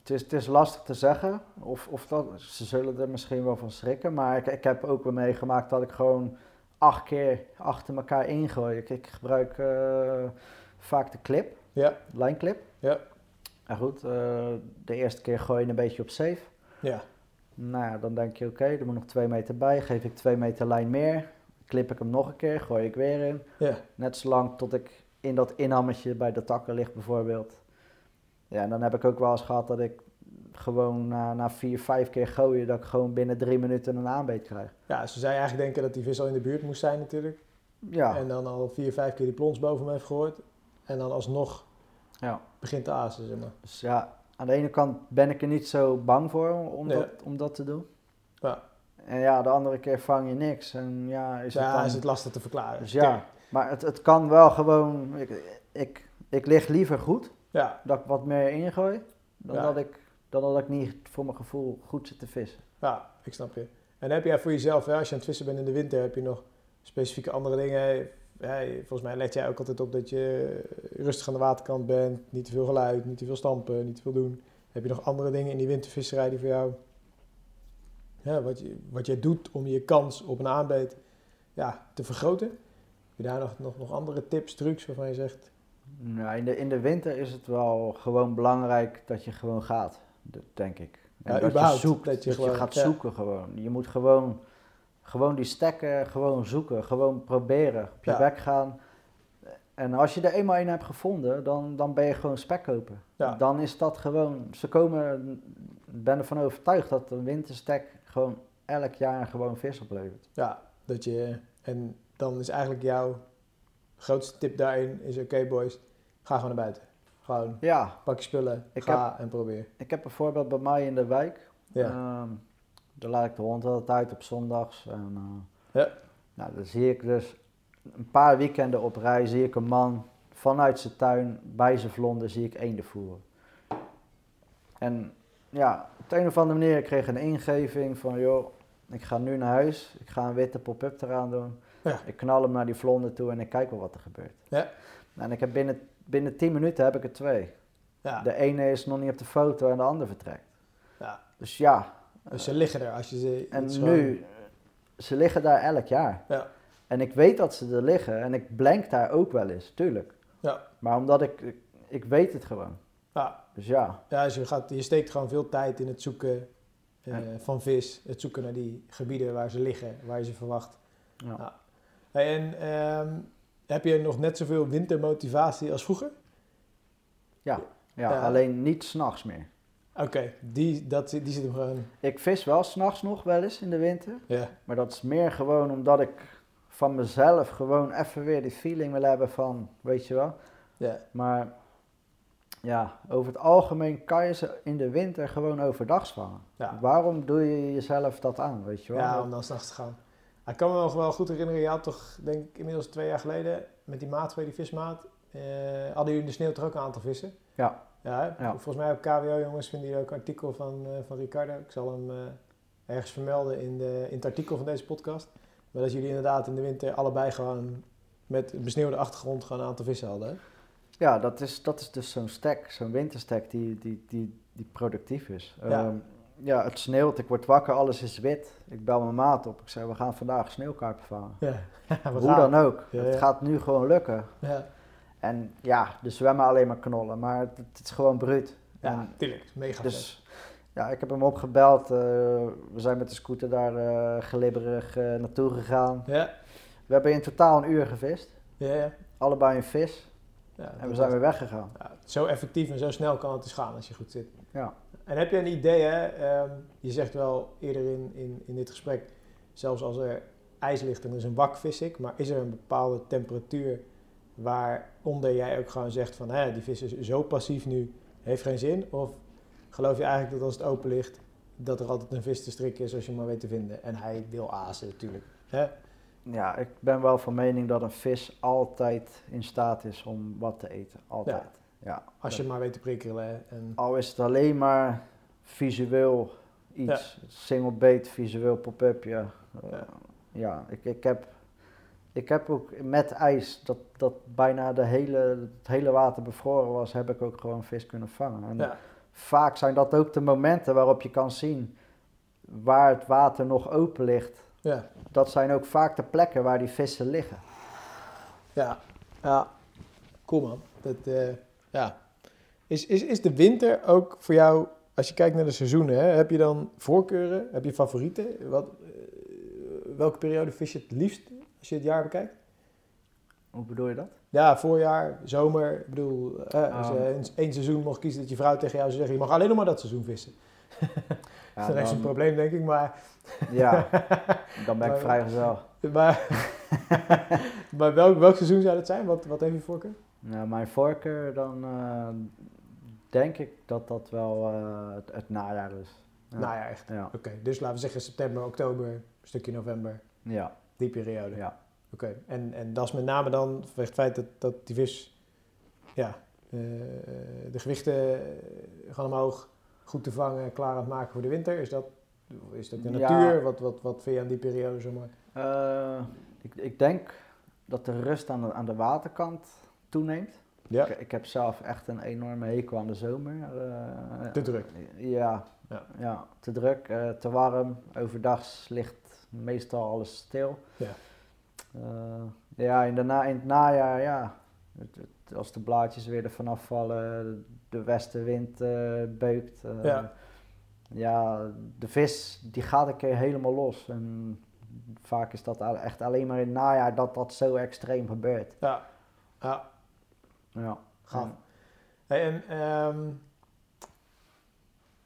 het is, het is lastig te zeggen. Of, of dat, ze zullen er misschien wel van schrikken. Maar ik, ik heb ook wel meegemaakt dat ik gewoon acht keer achter elkaar ingooi. Ik, ik gebruik eh, vaak de clip, Ja, lijnclip. Ja. En goed, eh, de eerste keer gooi je een beetje op safe. ja, Nou ja, dan denk je oké, er moet nog twee meter bij. Geef ik twee meter lijn meer. Klip ik hem nog een keer, gooi ik weer in. ja. Net zolang tot ik in dat inhammetje bij de takken ligt bijvoorbeeld. Ja, en dan heb ik ook wel eens gehad dat ik gewoon na, na vier, vijf keer gooien, dat ik gewoon binnen drie minuten een aanbeet krijg. Ja, ze je eigenlijk denken dat die vis al in de buurt moest zijn natuurlijk. Ja, En dan al vier, vijf keer die plons boven me heeft gegooid. En dan alsnog ja. begint te azen, zeg maar. Dus ja, aan de ene kant ben ik er niet zo bang voor om, dat, om dat te doen. Ja. En ja, de andere keer vang je niks. En ja, is het dan... is het lastig te verklaren. Dus ja, maar het, het kan wel gewoon... Ik, ik, ik lig liever goed, Ja, dat ik wat meer ingooi, dan, Ja. dat, ik, dan dat ik niet voor mijn gevoel goed zit te vissen. ja, ik snap je. En heb jij voor jezelf, hè, als je aan het vissen bent in de winter, heb je nog specifieke andere dingen? Ja, volgens mij let jij ook altijd op dat je rustig aan de waterkant bent, niet te veel geluid, niet te veel stampen, niet te veel doen. Heb je nog andere dingen in die wintervisserij die voor jou, ja, wat, je, wat jij doet om je kans op een aanbeet ja, te vergroten? Heb je daar nog, nog, nog andere tips, trucs waarvan je zegt, Nou, in, de, in de winter is het wel gewoon belangrijk dat je gewoon gaat, denk ik. En Ja, dat je zoekt, dat dat je je, gewoon- gaat ja. zoeken gewoon. Je moet gewoon, gewoon die stekken gewoon zoeken, gewoon proberen, op je Ja. bek gaan. En als je er eenmaal een hebt gevonden, dan, dan ben je gewoon spekkoper. Ja. Dan is dat gewoon, ze komen, ik ben ervan overtuigd dat een winterstek gewoon elk jaar gewoon vis oplevert. ja, dat je, en dan is eigenlijk jouw grootste tip daarin, is oké boys, ga gewoon naar buiten. Gewoon Ja, pak je spullen, Ik ga en probeer. ik heb bijvoorbeeld bij mij in de wijk, Ja. Ehm, daar laat ik de hond altijd uit op zondags. En, eh, Ja. Nou, dan zie ik dus een paar weekenden op rij, zie ik een man vanuit zijn tuin, bij zijn vlonder, zie ik eenden voeren. En ja, op de een of andere manier, ik kreeg een ingeving van, joh, ik ga nu naar huis, ik ga een witte pop-up eraan doen. Ja. Ik knal hem naar die vlonder toe en ik kijk wel wat er gebeurt. Ja. En ik heb binnen, binnen 10 minuten heb ik er twee. Ja. De ene is nog niet op de foto en de ander vertrekt. Ja. Dus ja, Dus ze liggen er als je ze... en nu, ze liggen daar elk jaar. Ja. En ik weet dat ze er liggen en ik blank daar ook wel eens, tuurlijk. Ja. Maar omdat ik, ik, ik weet het gewoon. Ja, Dus ja, ja dus je, gaat, je steekt gewoon veel tijd in het zoeken eh, Ja. van vis. Het zoeken naar die gebieden waar ze liggen, waar je ze verwacht. ja. Ja. Hey, en ehm, heb je nog net zoveel wintermotivatie als vroeger? Ja, ja, alleen niet s'nachts meer. Oké, die, dat, die zit hem gewoon... Ik vis wel s'nachts nog wel eens in de winter. Ja, Maar dat is meer gewoon omdat ik van mezelf gewoon even weer die feeling wil hebben van, weet je wel. ja, Maar ja, over het algemeen kan je ze in de winter gewoon overdag vangen. ja. Waarom doe je jezelf dat aan, weet je wel? ja om dan s'nachts te gaan. Ik kan me nog wel goed herinneren, je had toch, denk ik, inmiddels twee jaar geleden met die maat die vismaat, eh, hadden jullie in de sneeuw toch ook een aantal vissen? Ja. Ja, volgens mij op KWO jongens vinden jullie ook een artikel van, eh, van Ricardo. Ik zal hem eh, ergens vermelden in, de, in het artikel van deze podcast. Maar dat jullie inderdaad in de winter allebei gewoon met een besneeuwde achtergrond gewoon een aantal vissen hadden. Hè? Ja, dat is, dat is dus zo'n stack, zo'n winterstack die, die, die, die productief is. Ja. Ja. Ja, het sneeuwt, ik word wakker, alles is wit. Ik bel mijn maat op, ik zeg we gaan vandaag sneeuwkarpen vangen. Ja, Hoe gaan. dan ook, Ja, het gaat nu gewoon lukken. Ja, En ja, de zwemmen alleen maar knollen, maar het, het is gewoon bruut. ja tuurlijk. Mega. Dus ja, ik heb hem opgebeld. eh, we zijn met de scooter daar eh glibberig eh, naartoe gegaan. Ja, We hebben in totaal een uur gevist. ja, ja. Allebei een vis. ja En we zijn weer weggegaan. Ja, zo effectief en zo snel kan het dus gaan als je goed zit. Ja. En heb je een idee, hè? ehm, je zegt wel eerder in, in, in dit gesprek, zelfs als er ijs ligt en er is een wak vis ik, maar is er een bepaalde temperatuur waaronder jij ook gewoon zegt van, hè, die vis is zo passief nu, heeft geen zin? Of geloof je eigenlijk dat als het open ligt, dat er altijd een vis te strikken is als je hem maar weet te vinden? En hij wil azen natuurlijk. Hè? Ja, ik ben wel van mening dat een vis altijd in staat is om wat te eten. Altijd. Ja. Als je maar weet te prikkelen. En, Al is het alleen maar visueel iets. Single bait, visueel pop-up, ja. Eh, Ja. ja, ik, ik, heb, ik heb ook met ijs, dat, dat bijna de hele, het hele water bevroren was, heb ik ook gewoon vis kunnen vangen. En ja, vaak zijn dat ook de momenten waarop je kan zien waar het water nog open ligt. ja, Dat zijn ook vaak de plekken waar die vissen liggen. Ja, ja. Cool man. Dat, eh, ja. is, is, is de winter ook voor jou, als je kijkt naar de seizoenen, hè, heb je dan voorkeuren? Heb je favorieten? Wat, eh, welke periode vis je het liefst als je het jaar bekijkt? Hoe bedoel je dat? Ja, voorjaar, zomer. Ik bedoel, eh, als je Ah. in één seizoen mocht kiezen dat je vrouw tegen jou zou zeggen, je mag alleen nog maar dat seizoen vissen. Ja, dat is een dan, probleem denk ik, maar... ja, dan ben ik vrijgezel. maar maar welk, welk seizoen zou dat zijn? Wat, wat heeft je voorkeur? Nou, mijn voorkeur, dan eh, denk ik dat dat wel eh, het, het najaar is. Ja. Ja, echt. Ja, Oké, dus laten we zeggen september, oktober, een stukje november, ja, die periode. ja. Oké, en, en dat is met name dan vanwege het feit dat, dat die vis, ja, eh, de gewichten gaan omhoog, goed te vangen, klaar aan het maken voor de winter. Is dat, is dat de Ja. natuur? Wat, wat, wat vind je aan die periode zo mooi? Ik, ik denk dat de rust aan de, aan de waterkant toeneemt. Ja, Ik, ik heb zelf echt een enorme hekel aan de zomer. eh, te druk. Ja, Ja. ja. te druk, eh, te warm. Overdag ligt meestal alles stil. Ja. Eh, ja, in, de na, in het najaar, ja. Het, het- als de blaadjes weer ervan afvallen, de westenwind beukt. Ja. ja, de vis die gaat een keer helemaal los. En vaak is dat al- echt alleen maar in het najaar dat dat zo extreem gebeurt. Ja, ja, Ja. gaaf. Hey, en ehm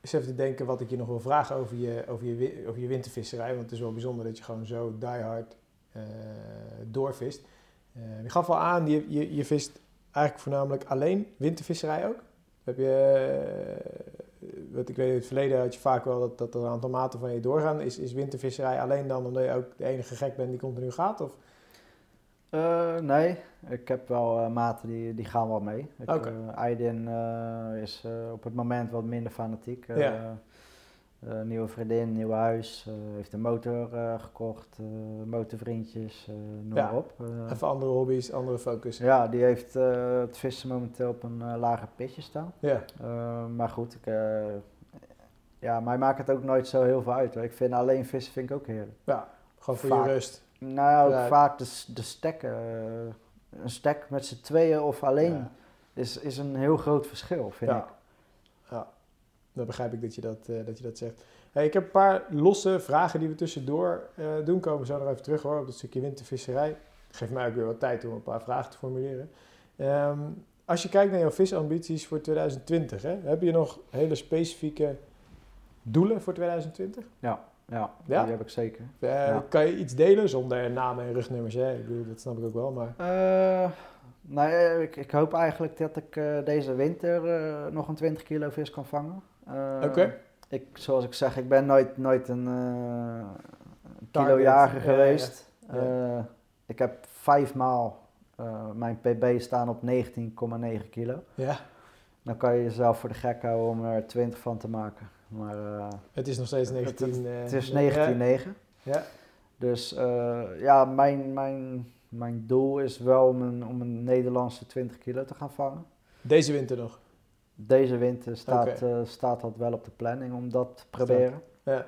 eens even te denken wat ik je nog wil vragen over je, over je, over je wintervisserij. Want het is wel bijzonder dat je gewoon zo diehard eh doorvist. Eh, je gaf al aan, je, je, je vist eigenlijk voornamelijk alleen wintervisserij ook. Heb je, eh, wat ik weet in het verleden had je vaak wel dat, dat er een aantal maten van je doorgaan. Is, is wintervisserij alleen dan omdat je ook de enige gek bent die continu gaat? Of? Nee, ik heb wel eh, maten die, die gaan wel mee. Ik, Oké. eh, Aydin eh, is op het moment wat minder fanatiek. Ja. nieuwe vriendin, nieuw huis, heeft een motor eh, gekocht, motorvriendjes, noem Ja. maar op. Even andere hobby's, andere focus. ja, die heeft het vissen momenteel op een lager pitje staan. Ja, maar goed, ik, ja, mij maakt het ook nooit zo heel veel uit. Hoor. Ik vind alleen vissen vind ik ook heerlijk. gewoon voor Vaak. je rust. Nou ja, ook Ja. vaak de, de stekken. Een stek met z'n tweeën of alleen Ja. is, is een heel groot verschil, vind Ja. ik. Ja, dan begrijp ik dat je dat, eh, dat, je dat zegt. Hey, ik heb een paar losse vragen die we tussendoor eh, doen. Komen we zo nog even terug hoor, op dat stukje wintervisserij. geeft mij ook weer wat tijd om een paar vragen te formuleren. Ehm, als je kijkt naar jouw visambities voor 2020, hè, heb je nog hele specifieke doelen voor 2020? Ja, ja, Ja? die heb ik zeker. Eh, Ja. Kan je iets delen zonder namen en rugnummers? Hè? Ik bedoel, dat snap ik ook wel, maar... Nou, eh, ik, ik hoop eigenlijk dat ik eh, deze winter eh, nog een 20 kilo vis kan vangen. Eh, Oké. ik, zoals ik zeg, ik ben nooit, nooit een uh, kilojager ja, geweest. ja. Eh, ik heb vijfmaal eh, mijn pb staan op 19,9 kilo. Ja, Dan kan je jezelf voor de gek houden om er 20 van te maken. Maar eh, het is nog steeds Het- 19... het eh, is ja. 19,9. Ja. Dus eh, ja, mijn, mijn, mijn doel is wel om een, om een Nederlandse 20 kilo te gaan vangen. Deze winter nog. Deze winter staat, eh, staat dat wel op de planning om dat te proberen. Ja.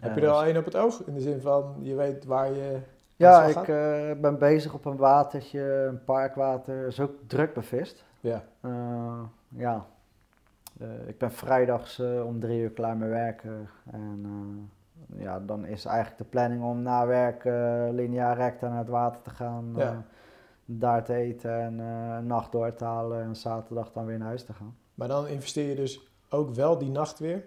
Heb Eh, je er al dus- één op het oog? In de zin van, je weet waar je... Ja, ik eh, ben bezig op een watertje, een parkwater. Is ook druk bevist. Ja. Eh, ja, Eh, ik ben vrijdags eh, om drie uur klaar met werken. En eh, ja, dan is eigenlijk de planning om na werk eh lineair recta naar het water te gaan. Ja. eh, daar te eten en eh, een nacht door te halen en zaterdag dan weer naar huis te gaan. Maar dan investeer je dus ook wel die nacht weer...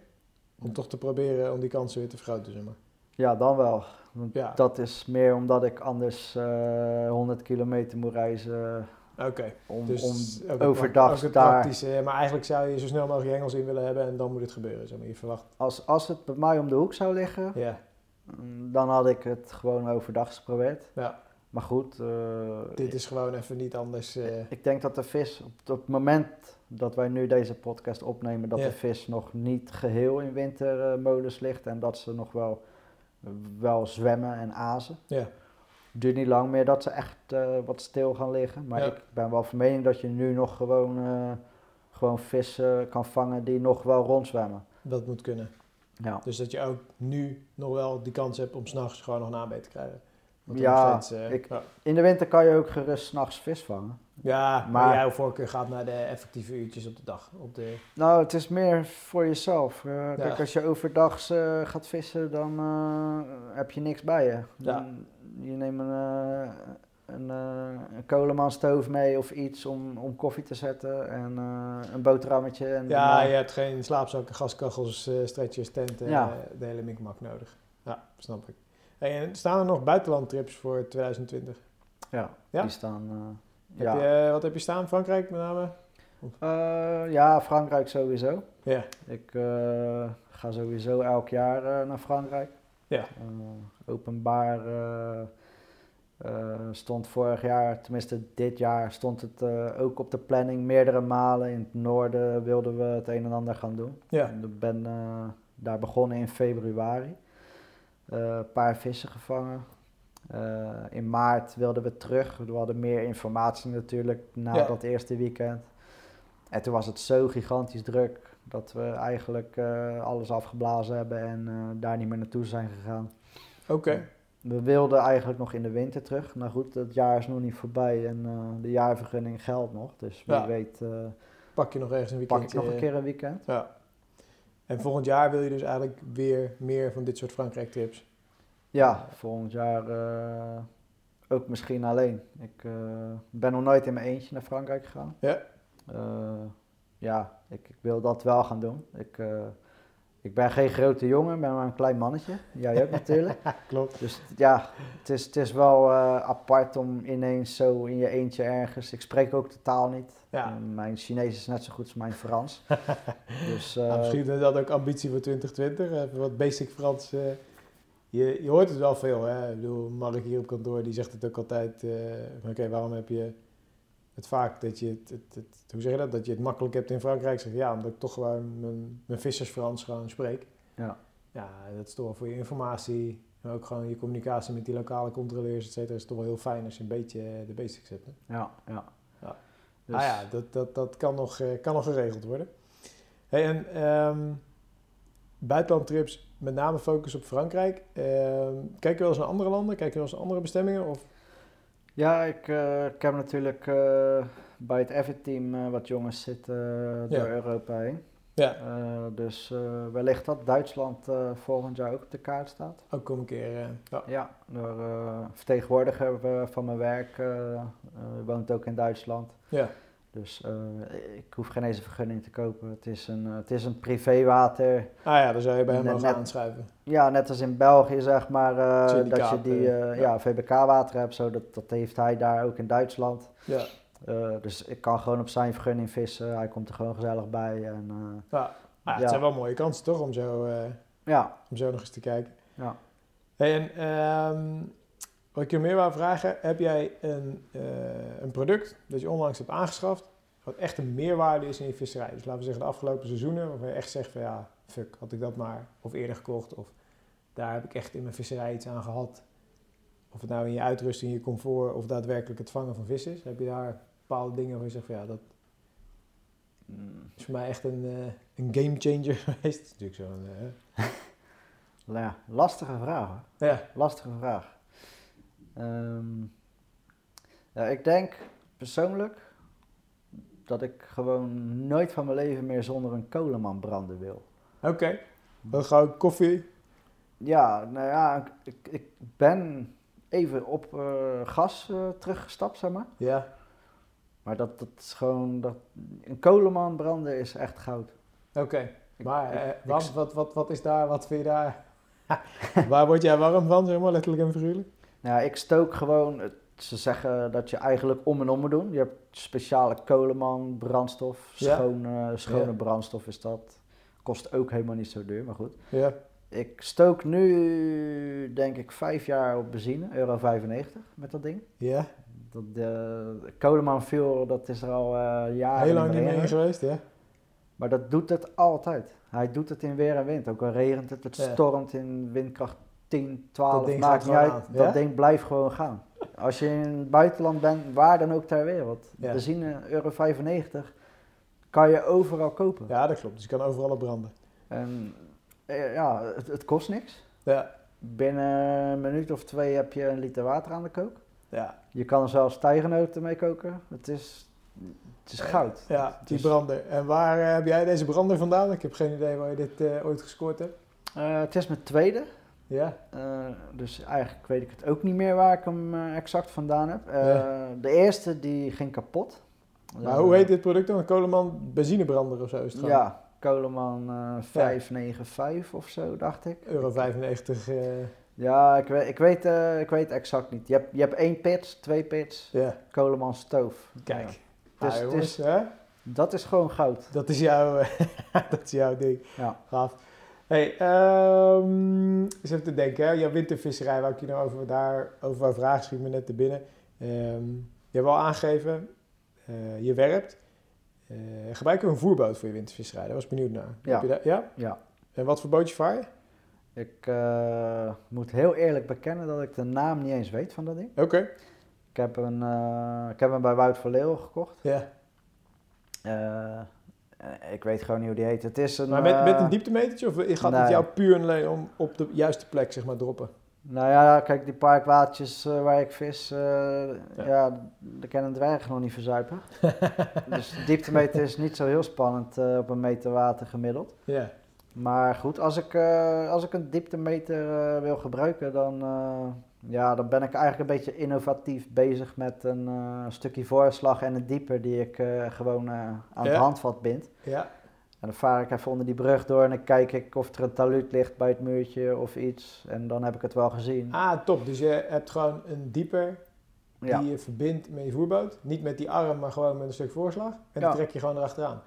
om toch te proberen om die kansen weer te vergroten, zeg maar. Ja, dan wel. Want Ja. Dat is meer omdat ik anders eh 100 kilometer moet reizen Oké. om, Dus om ook het overdag pra- ook het daar... praktische, maar eigenlijk zou je zo snel mogelijk je Engels in willen hebben en dan moet het gebeuren, zeg maar. Je verwacht. Als, als het bij mij om de hoek zou liggen, Ja, mm, dan had ik het gewoon overdag geprobeerd. ja. Maar goed, eh, dit is gewoon even niet anders. eh, ik denk dat de vis op, het moment dat wij nu deze podcast opnemen, dat de vis nog niet geheel in wintermodus ligt en dat ze nog wel, wel zwemmen en azen. ja, duurt niet lang meer dat ze echt eh, wat stil gaan liggen. Maar Ja. ik ben wel van mening dat je nu nog gewoon, eh, gewoon vissen kan vangen die nog wel rondzwemmen. dat moet kunnen. Ja, Dus dat je ook nu nog wel die kans hebt om s'nachts gewoon nog nabij te krijgen. Want Ja, steeds, eh, ik- ja. In de winter kan je ook gerust s'nachts vis vangen. Ja, maar, Maar- jouw voorkeur gaat naar de effectieve uurtjes op de dag. Op de, Nou, het is meer voor jezelf. Ja. Kijk, als je overdag eh, gaat vissen, dan heb je niks bij je. Ja. Je neemt een, eh, een, eh, een mee of iets om, om koffie te zetten en eh, een boterhammetje. En ja, je hebt geen slaapzakken, gaskachels, stretchers, tenten, Ja. de hele mikmak nodig. Ja, snap ik. Hey, en staan er nog buitenlandtrips voor 2020? ja, Ja? die staan... Heb ja. je, wat heb je staan? Frankrijk met name? Ja, Frankrijk sowieso. Ja, Ik ga sowieso elk jaar naar Frankrijk. Ja. Openbaar eh, stond vorig jaar, tenminste dit jaar, stond het eh, ook op de planning meerdere malen. In het noorden wilden we het een en ander gaan doen. ja, Ik ben eh, daar begonnen in februari. Een paar vissen gevangen. In maart wilden we terug. We hadden meer informatie natuurlijk na Ja. dat eerste weekend. En toen was het zo gigantisch druk dat we eigenlijk alles afgeblazen hebben en daar niet meer naartoe zijn gegaan. Oké. We wilden eigenlijk nog in de winter terug. Nou goed, het jaar is nog niet voorbij en eh, de jaarvergunning geldt nog. Dus wie Ja. weet eh, Pak je nog ergens een pak weekendje. ik nog een keer een weekend. Ja. En volgend jaar wil je dus eigenlijk weer meer van dit soort Frankrijk-trips. Ja, volgend jaar eh, ook misschien alleen. Ik eh, ben nog nooit in mijn eentje naar Frankrijk gegaan. Ja. Eh, ja, ik, ik wil dat wel gaan doen. Ik, eh, ik ben geen grote jongen, ik ben maar een klein mannetje. Jij ook natuurlijk. Klopt. Dus ja, het is, het is wel eh, apart om ineens zo in je eentje ergens. Ik spreek ook de taal niet. Ja. Eh, mijn Chinees is net zo goed als mijn Frans. dus eh, Nou, misschien is dat ook ambitie voor 2020. Even wat basic Frans. eh. je, je hoort het wel veel. Hè? Ik bedoel, Mark hier op kantoor die zegt het ook altijd. eh, Oké, waarom heb je het vaak dat je het, het, het- hoe zeg je dat? Dat je het makkelijk hebt in Frankrijk. Zeg, ja, omdat ik toch gewoon mijn, mijn vissersfrans gewoon spreek. Ja. Ja, dat is toch wel voor je informatie. En ook gewoon je communicatie met die lokale controleurs, et cetera, is toch wel heel fijn als je een beetje eh, de basics hebt. Hè? ja, ja. Ja. Dus, Ah ja, dat, dat, dat kan, nog, eh, kan nog geregeld worden. Hey, en ehm, buitenlandtrips, met name focus op Frankrijk. Ehm, kijk je wel eens naar andere landen? Kijk je wel eens naar andere bestemmingen? Of? Ja, ik, eh, ik heb natuurlijk eh, bij het Avid-team eh, wat jongens zitten door Ja. Europa heen. Ja, dus wellicht dat Duitsland volgend jaar ook op de kaart staat. ook kom een keer. ja. Ja, door vertegenwoordiger van mijn werk woont ook in Duitsland. ja. Dus eh, ik hoef geen eens een vergunning te kopen. Het is een, het is een privéwater. Ah ja, dan zou je bij hem net- aanschuiven. Ja, net als in België zeg maar, eh, dat je die eh, ja. ja. VBK-water hebt. Zo, dat, dat heeft hij daar ook in Duitsland. Ja. Dus ik kan gewoon op zijn vergunning vissen. Hij komt er gewoon gezellig bij. En, Ja. Ah, ja, het zijn wel mooie kansen toch om zo, ja, om zo nog eens te kijken. ja. Hey, en ehm, wat ik je meer wou vragen, heb jij een, eh, een product dat je onlangs hebt aangeschaft, wat echt een meerwaarde is in je visserij? Dus laten we zeggen de afgelopen seizoenen, waarvan je echt zegt van ja, fuck, had ik dat maar of eerder gekocht of daar heb ik echt in mijn visserij iets aan gehad. Of het nou in je uitrusting, je comfort of daadwerkelijk het vangen van vis is. Heb je daar bepaalde dingen waar je zegt van ja, dat Mm, is voor mij echt een, eh, een game changer geweest. Dat is natuurlijk zo'n... eh, ja, lastige vraag hoor. ja, Lastige vraag. Ehm, ja, ik denk persoonlijk dat ik gewoon nooit van mijn leven meer zonder een kolenman branden wil. oké. Dan gauw koffie. Ja, nou ja, ik, ik ben even op eh, gas eh, teruggestapt, zeg maar. Ja, Maar dat, dat is gewoon, dat, een kolenman branden is echt goud. Oké, maar ik- eh, wat, wat, wat, wat is daar, wat vind je daar, waar word jij warm van, zeg maar, letterlijk en figuurlijk? Ja, ik stook gewoon, ze zeggen dat je eigenlijk om en om moet doen. Je hebt speciale kolenman, brandstof, Ja. schone, schone Ja. brandstof is dat. Kost ook helemaal niet zo duur, maar goed. Ja, Ik stook nu, denk ik, vijf jaar op benzine, euro 95 met dat ding. ja, Dat, de kolenman fuel, dat is er al eh jaren heel lang niet meer geweest, ja. Maar dat doet het altijd. Hij doet het in weer en wind. Ook al regent het, het stormt in windkracht 10, 12, ding maakt niet uit. aan, Dat ja? ding blijft gewoon gaan. Als je in het buitenland bent, waar dan ook ter wereld. Ja. Benzine, euro 95, kan je overal kopen. Ja, dat klopt, dus je kan overal op branden. En eh, ja, het, het kost niks. Ja, Binnen een minuut of twee heb je een liter water aan de kook. ja, Je kan er zelfs tijgenoten mee koken. Het is, het is goud. ja, die Dus- brander. En waar eh, heb jij deze brander vandaan? Ik heb geen idee waar je dit eh, ooit gescoord hebt. Eh, het is mijn tweede. Ja, Eh, dus eigenlijk weet ik het ook niet meer waar ik hem eh, exact vandaan heb. Eh, Ja. De eerste die ging kapot. maar hoe heet dit product dan? Een Coleman benzinebrander of zo is het gewoon? Ja, Coleman eh 595 of zo, dacht ik. Euro 95, eh, Ja, ik weet, ik weet, ik weet exact niet. Je hebt, je hebt één pits, twee pits, ja, Coleman stoof. kijk. Ja. Dus jongens, hè? Dat is gewoon goud. Dat is jouw, dat is jouw ding. Ja. Gaaf. Hey, ehm eens even te denken, hè? jouw wintervisserij, waar ik je nou over, daar, over wou vragen, schiet me net te binnen. Ehm, je hebt al aangegeven, eh, je werpt. Eh, gebruik je een voerboot voor je wintervisserij? Daar was ik benieuwd naar. Ja. Heb je dat? ja? Ja. En wat voor bootje vaar je? Ik eh, moet heel eerlijk bekennen dat ik de naam niet eens weet van dat ding. Oké. Ik heb, een, ik heb hem bij Wout van Leeuwen gekocht. Ja. Eh, ik weet gewoon niet hoe die heet. Het is een... Maar met, met eh, een dieptemetertje of gaat het jou puur en alleen om op de juiste plek zeg maar droppen? Nou ja, kijk, die parkwatertjes eh, waar ik vis, eh ja. daar kan een dwerg nog niet verzuipen. dus de dieptemeter is niet zo heel spannend op een meter water gemiddeld. Ja. Maar goed, als ik, als ik een dieptemeter wil gebruiken, dan, ja, dan ben ik eigenlijk een beetje innovatief bezig met een eh, stukje voorslag en een dieper die ik eh, gewoon eh, aan het Ja. handvat bind. Ja. En dan vaar ik even onder die brug door en dan kijk ik of er een taluut ligt bij het muurtje of iets. En dan heb ik het wel gezien. Ah, top. Dus je hebt gewoon een dieper ja. die je verbindt met je voerboot. Niet met die arm, maar gewoon met een stuk voorslag. En Ja. die trek je gewoon erachteraan.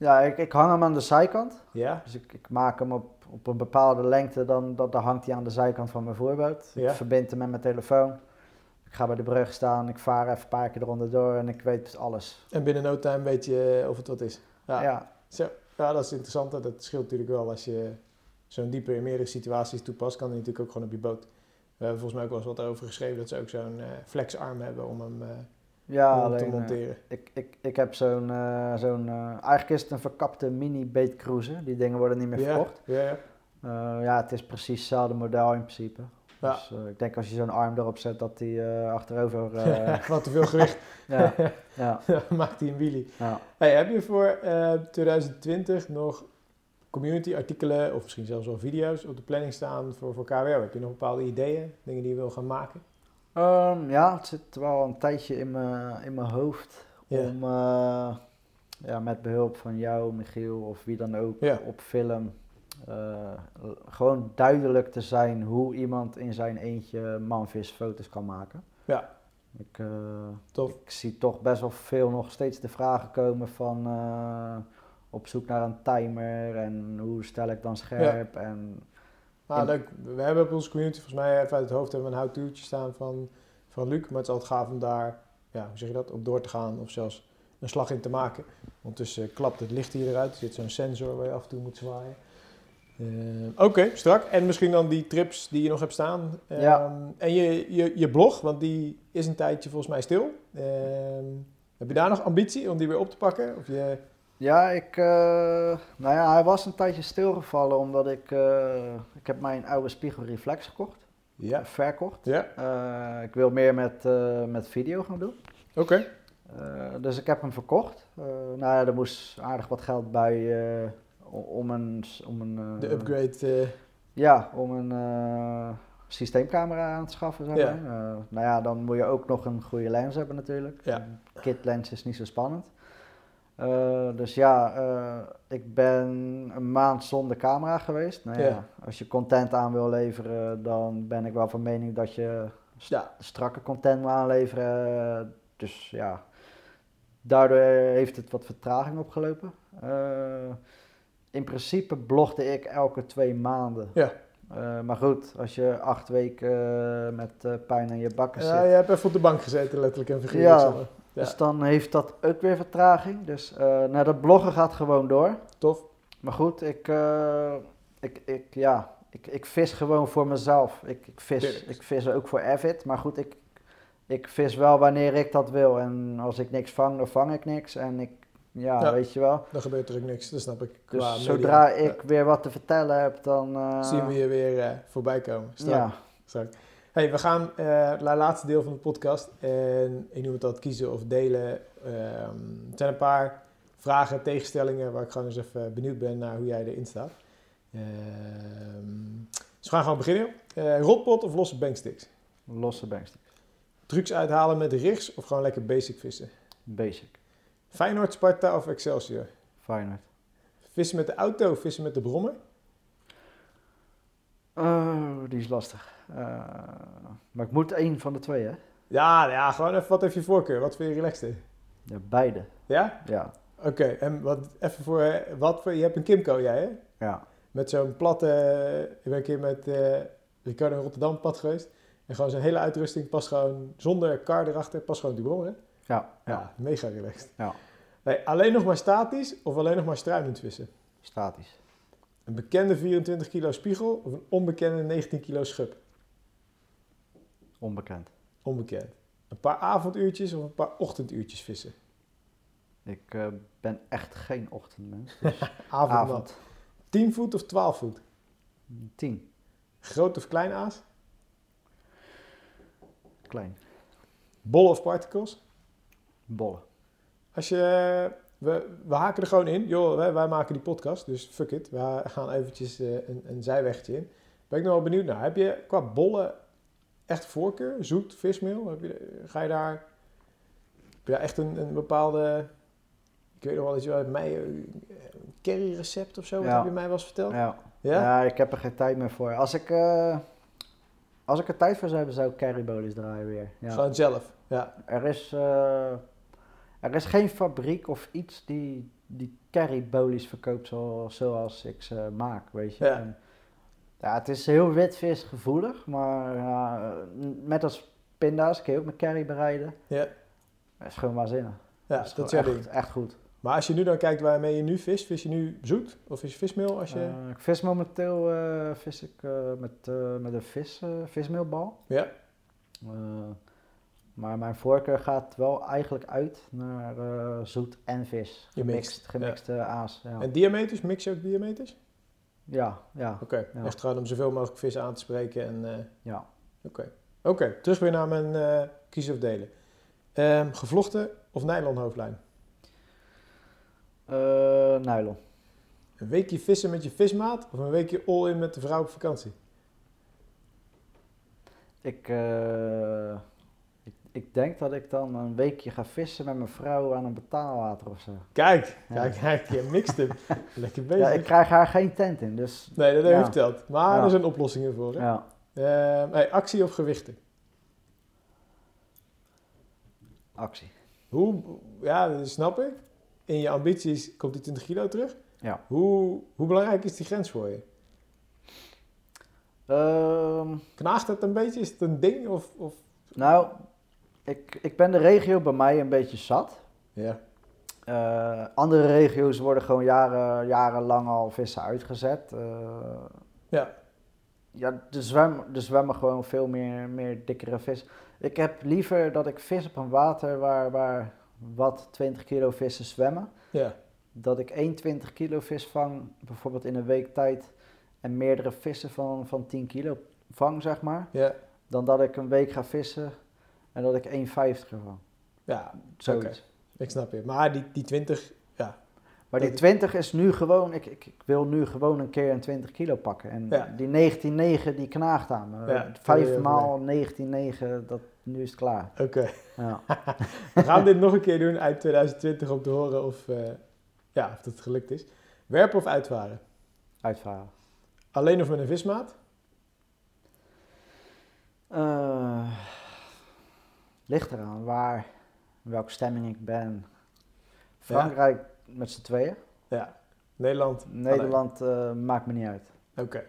Ja, ik, ik hang hem aan de zijkant. Ja? Dus ik, ik maak hem op, op een bepaalde lengte, dan, dan, dan hangt hij aan de zijkant van mijn voerboot. Ja. Ik verbind hem met mijn telefoon. Ik ga bij de brug staan, ik vaar even een paar keer eronder door en ik weet alles. En binnen no time weet je of het wat is. Ja, Ja, Zo. ja dat is interessant. Dat scheelt natuurlijk wel als je zo'n dieper in meerdere situaties toepast. Kan die natuurlijk ook gewoon op je boot. We hebben volgens mij ook wel eens wat over geschreven dat ze ook zo'n eh, flexarm hebben om hem, eh, ja om te eh, monteren. ik, ik, ik heb zo'n, eh, zo'n eh, eigenlijk is het een verkapte mini beetcruiser. Die dingen worden niet meer verkocht. ja, ja. Ja, het is precies hetzelfde model in principe. Ja. Dus ik denk als je zo'n arm erop zet dat hij eh, achterover... Wat te veel gewicht, ja, ja, maakt hij een wheelie. ja. Hey, heb je voor eh, 2020 nog community artikelen of misschien zelfs wel video's op de planning staan voor, voor KWO? Heb je nog bepaalde ideeën, dingen die je wil gaan maken? Ehm, ja, het zit wel een tijdje in mijn in mijn hoofd om eh, ja, met behulp van jou, Michiel of wie dan ook op film eh, gewoon duidelijk te zijn hoe iemand in zijn eentje manvisfoto's kan maken. Ja. Ik, eh, Tof. ik zie toch best wel veel nog steeds de vragen komen van op zoek naar een timer en hoe stel ik dan scherp en Nou, In- leuk. We hebben op onze community, volgens mij even uit het hoofd, hebben we een how-to'tje staan van, van Luc. Maar het is altijd gaaf om daar, ja, hoe zeg je dat, op door te gaan of zelfs een slag in te maken. Ondertussen klapt het licht hier eruit. Er zit zo'n sensor waar je af en toe moet zwaaien. Eh, Oké, strak. En misschien dan die trips die je nog hebt staan. Ehm, Ja. En je, je, je blog, want die is een tijdje volgens mij stil. Ehm, heb je daar nog ambitie om die weer op te pakken? Of je, Ja, ik, eh, nou ja, hij was een tijdje stilgevallen omdat ik, eh, ik heb mijn oude spiegelreflex gekocht, ja. verkocht. Ja, Eh, ik wil meer met, met video gaan doen. oké. Dus ik heb hem verkocht. Nou ja, er moest aardig wat geld bij om een, om een De upgrade. Ja, om een systeemcamera aan te schaffen. Zeg Ja. maar. Eh, nou ja, dan moet je ook nog een goede lens hebben natuurlijk. Ja. Een kit lens is niet zo spannend. Eh, dus ja, eh, ik ben een maand zonder camera geweest. Nou ja, Ja. Als je content aan wil leveren, dan ben ik wel van mening dat je st- Ja. strakke content moet aanleveren. Dus ja, daardoor heeft het wat vertraging opgelopen. Eh, in principe blogde ik elke twee maanden. Ja. Maar goed, als je acht weken met pijn aan je bakken Ja, zit, je hebt even op de bank gezeten, letterlijk en figuurlijk. Ja. Ja. dus dan heeft dat ook weer vertraging. Dus nou, dat bloggen gaat gewoon door. Tof. Maar goed, ik, eh, ik, ik, ja, ik, ik vis gewoon voor mezelf. Ik, ik, vis, ik vis ook voor Avid. Maar goed, ik, ik vis wel wanneer ik dat wil. En als ik niks vang, dan vang ik niks. En ik, ja, Ja. weet je wel. Dan gebeurt er ook niks, dat snap ik. Dus Qua zodra Ja. ik weer wat te vertellen heb, dan... eh, zien we je weer voorbij komen. Strak. Ja, strak. Hey, we gaan eh, naar het laatste deel van de podcast. En ik noem het dat kiezen of delen. Ehm, het zijn een paar vragen, tegenstellingen waar ik gewoon eens even benieuwd ben naar hoe jij erin staat. Ehm, dus we gaan gewoon beginnen. Eh rotpot of losse banksticks? losse banksticks. Trucs uithalen met rigs of gewoon lekker basic vissen? Basic. Feyenoord, Sparta of Excelsior? Feyenoord. Vissen met de auto of vissen met de brommer? Oh, die is lastig. Eh, maar ik moet één van de twee, hè? Ja, ja, gewoon even wat heeft je voorkeur? Wat vind je relaxter? Ja, beide. Ja? Ja, Oké, en wat, even voor, eh, wat voor, je hebt een Kimco jij hè? ja. Met zo'n platte, eh, ik ben een keer met eh, Ricardo in Rotterdam pad geweest. En gewoon zijn hele uitrusting past gewoon, zonder kar erachter, past gewoon die hè? Ja, Ja, ja. mega relaxed. Ja. Nee, alleen nog maar statisch of alleen nog maar struinend vissen? Statisch. Een bekende 24 kilo spiegel of een onbekende 19 kilo schub? Onbekend. Onbekend. Een paar avonduurtjes of een paar ochtenduurtjes vissen? Ik eh, ben echt geen ochtendmens. Dus Avond. avond. 10 voet of 12 voet? Tien. Groot of klein aas? Klein. Bol of particles? Bollen. Als je, we, we haken er gewoon in. Joh, wij, wij maken die podcast, dus fuck it. We gaan eventjes eh, een, een zijwegje in. Ben ik nog wel benieuwd naar. Heb je qua bollen echt voorkeur? Zoet, vismeel? Heb je, ga je daar... Heb je daar echt een, een bepaalde... Ik weet nog wel dat je uit mij een curry recept of zo, wat Ja. heb je mij wel eens verteld? Ja. Ja? ja. ik heb er geen tijd meer voor. Als ik, eh, als ik er tijd voor zou hebben, zou ik carrybolies draaien weer. Ja. Gewoon zelf. Ja. Er, is, eh, er is geen fabriek of iets die, die carrybolies verkoopt zoals, zoals ik ze maak, weet je. Ja. En, ja, het is heel witvisgevoelig, maar ja, net als pinda's kun je ook met curry bereiden. Ja. Dat is gewoon waanzinnig. Ja, dat is jouw echt, ding. echt goed. Maar als je nu dan kijkt waarmee je nu vis, vis je nu zoet? Of is je vismeel als je... Eh, ik vis momenteel eh, vis ik, eh, met, met een vis, vismeelbal. ja? Maar mijn voorkeur gaat wel eigenlijk uit naar zoet en vis. Gemixt, Gemixt, gemixte aas. Ja. En diameters, mix je ook diameters? Ja, ja, Oké, Ja. gewoon om zoveel mogelijk vissen aan te spreken. En, eh, ja. Oké, Oké, terug weer naar mijn eh kiezen of delen. Ehm, gevlochten of nylon hoofdlijn? Eh, nylon. Een weekje vissen met je vismaat of een weekje all-in met de vrouw op vakantie? Ik, ik, denk dat ik dan een weekje ga vissen met mijn vrouw aan een betaalwater of zo. Kijk, Ja. kijk, kijk, je mixt hem. Lekker bezig. Ja, ik krijg haar geen tent in, dus Nee, dat Ja. verteld. Maar Ja. er zijn oplossingen voor. Hè? ja, Ehm, hey, actie of gewichten? actie. Hoe, ja, dat snap ik. In je ambities komt die 20 kilo terug. Ja. Hoe, hoe belangrijk is die grens voor je? Ehm, Knaagt het een beetje? Is het een ding? Of, of... nou, ik, ik ben de regio bij mij een beetje zat. Ja. Eh, andere regio's worden gewoon jaren, jarenlang al vissen uitgezet. Eh, Ja. Ja, er zwemmen, er zwemmen gewoon veel meer, meer dikkere vis. Ik heb liever dat ik vis op een water waar, waar wat 20 kilo vissen zwemmen. Ja. Dat ik 1 20 kilo vis vang, bijvoorbeeld in een week tijd. En meerdere vissen van, van 10 kilo vang, zeg maar. Ja. Dan dat ik een week ga vissen en dat ik 1,50 vang. Ja, Zoiets. ik snap je. Maar die, die 20, ja. Maar die Dat- 20 is nu gewoon, ik, ik, ik wil nu gewoon een keer een 20 kilo pakken. En Ja. die 19,9 die knaagt aan me. Ja, dat Vijf maal 19,9, dat, nu is het klaar. Oké. Ja. We gaan dit nog een keer doen uit 2020 om te horen of, eh, ja, of het gelukt is. Werpen of uitvaren? Uitvaren. Alleen of met een vismaat? Eh, ligt eraan waar, in welke stemming ik ben. Frankrijk met z'n tweeën. Ja. Nederland? Nederland eh, maakt me niet uit. Oké.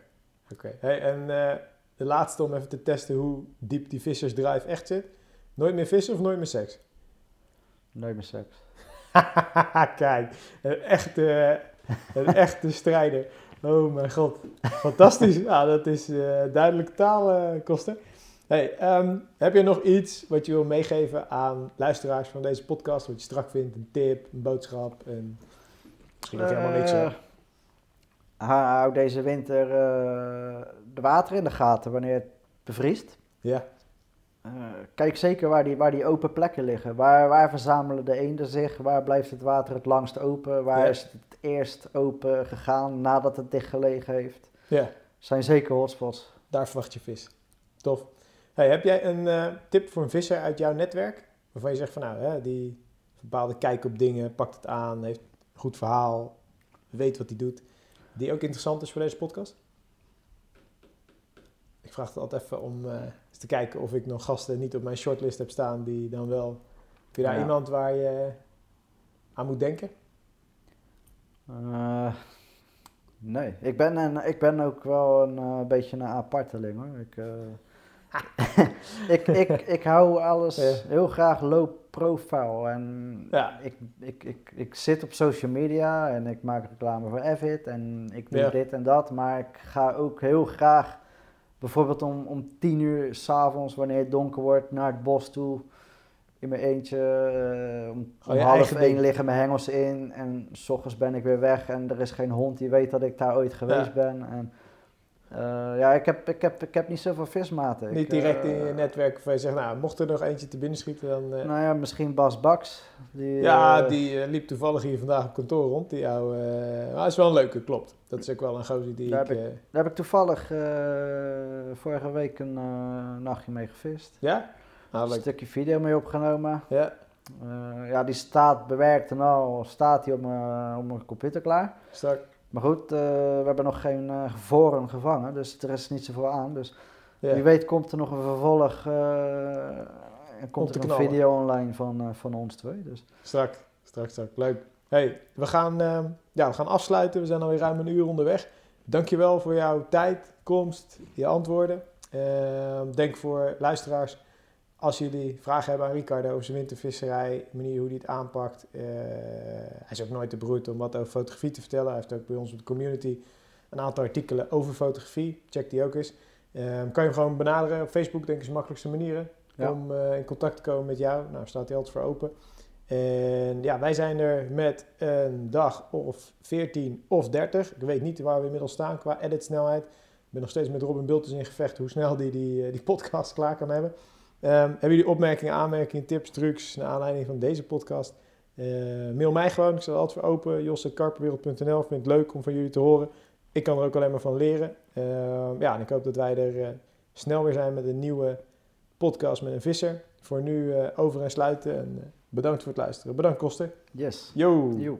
Oké. Hey, en eh, de laatste om even te testen hoe diep die vissersdrive echt zit. Nooit meer vissen of nooit meer seks? Nooit meer seks. Kijk, een echte, een echte strijder. Oh mijn god, fantastisch. Ja, dat is eh duidelijk taalkosten. Hey, ehm, heb je nog iets wat je wil meegeven aan luisteraars van deze podcast? Wat je strak vindt, een tip, een boodschap? Misschien nog helemaal niks. Eh, hou hou deze winter eh, de water in de gaten wanneer het bevriest. Ja, Eh, kijk zeker waar die, waar die open plekken liggen. Waar, waar verzamelen de eenden zich? Waar blijft het water het langst open? Waar Ja. is het het eerst open gegaan nadat het dicht gelegen heeft? ja, Zijn zeker hotspots. daar verwacht je vis. Tof. Hey, heb jij een eh, tip voor een visser uit jouw netwerk? Waarvan je zegt van nou, hè, die bepaalde kijk op dingen, pakt het aan, heeft een goed verhaal, weet wat hij doet. Die ook interessant is voor deze podcast? Ik vraag het altijd even om eh, eens te kijken of ik nog gasten niet op mijn shortlist heb staan die dan wel... Heb je daar Ja. iemand waar je aan moet denken? Eh, nee, ik ben, een, ik ben ook wel een beetje een aparteling hoor. Ik, ik, ik, ik hou alles Ja. heel graag low profile. En Ja. ik, ik, ik, ik zit op social media en ik maak reclame voor Avid en ik doe Ja. dit en dat. Maar ik ga ook heel graag bijvoorbeeld om, om tien uur s'avonds wanneer het donker wordt naar het bos toe. In mijn eentje, eh, om, Gewoon om half één liggen mijn hengels in en s ochtends ben ik weer weg en er is geen hond die weet dat ik daar ooit geweest ben. En, eh, ja, ik heb, ik, heb, ik heb niet zoveel vismaten. Ik, Niet direct in eh, je netwerk waarvan je zegt, nou, mocht er nog eentje te binnen schieten, dan... eh, Nou ja, misschien Bas Baks. Die, Ja, die liep toevallig hier vandaag op kantoor rond. Die jou, maar is wel een leuke, klopt. Dat is ook wel een gozer die Daar ik... heb eh, Daar heb ik toevallig vorige week een nachtje mee gevist. ja? Nou, een stukje video mee opgenomen. Ja, ja, die staat bewerkt en al, staat die op mijn, op mijn computer klaar. strak. Maar goed, eh, we hebben nog geen uh, voren gevangen, dus er is niet zoveel aan. Dus Ja. wie weet komt er nog een vervolg eh, en komt er een video online van, eh, van ons twee. Dus. Strak, strak, strak. Leuk. hey, we gaan, eh, ja, we gaan afsluiten. We zijn alweer ruim een uur onderweg. Dankjewel voor jouw tijd, komst, je antwoorden. Eh, denk voor luisteraars, als jullie vragen hebben aan Ricardo over zijn wintervisserij, de manier hoe hij het aanpakt. eh, hij is ook nooit te beroerd om wat over fotografie te vertellen. Hij heeft ook bij ons op de community een aantal artikelen over fotografie. Check die ook eens. Eh, kan je hem gewoon benaderen op Facebook, denk ik is de makkelijkste manieren Ja. om eh, in contact te komen met jou. Nou, staat hij altijd voor open. En ja, wij zijn er met een dag of 14 of 30. Ik weet niet waar we inmiddels staan qua editsnelheid. Ik ben nog steeds met Robin Bultens in gevecht hoe snel die die, eh, die podcast klaar kan hebben. Um, hebben jullie opmerkingen, aanmerkingen, tips, trucs naar aanleiding van deze podcast? Uh, mail mij gewoon, ik sta er altijd voor open. jossekarperwereld.nl, vind het leuk om van jullie te horen. Ik kan er ook alleen maar van leren. Uh, ja, en ik hoop dat wij er uh, snel weer zijn met een nieuwe podcast met een visser. Voor nu over en sluiten en bedankt voor het luisteren. Bedankt Koster. Yes. Yo. Yo.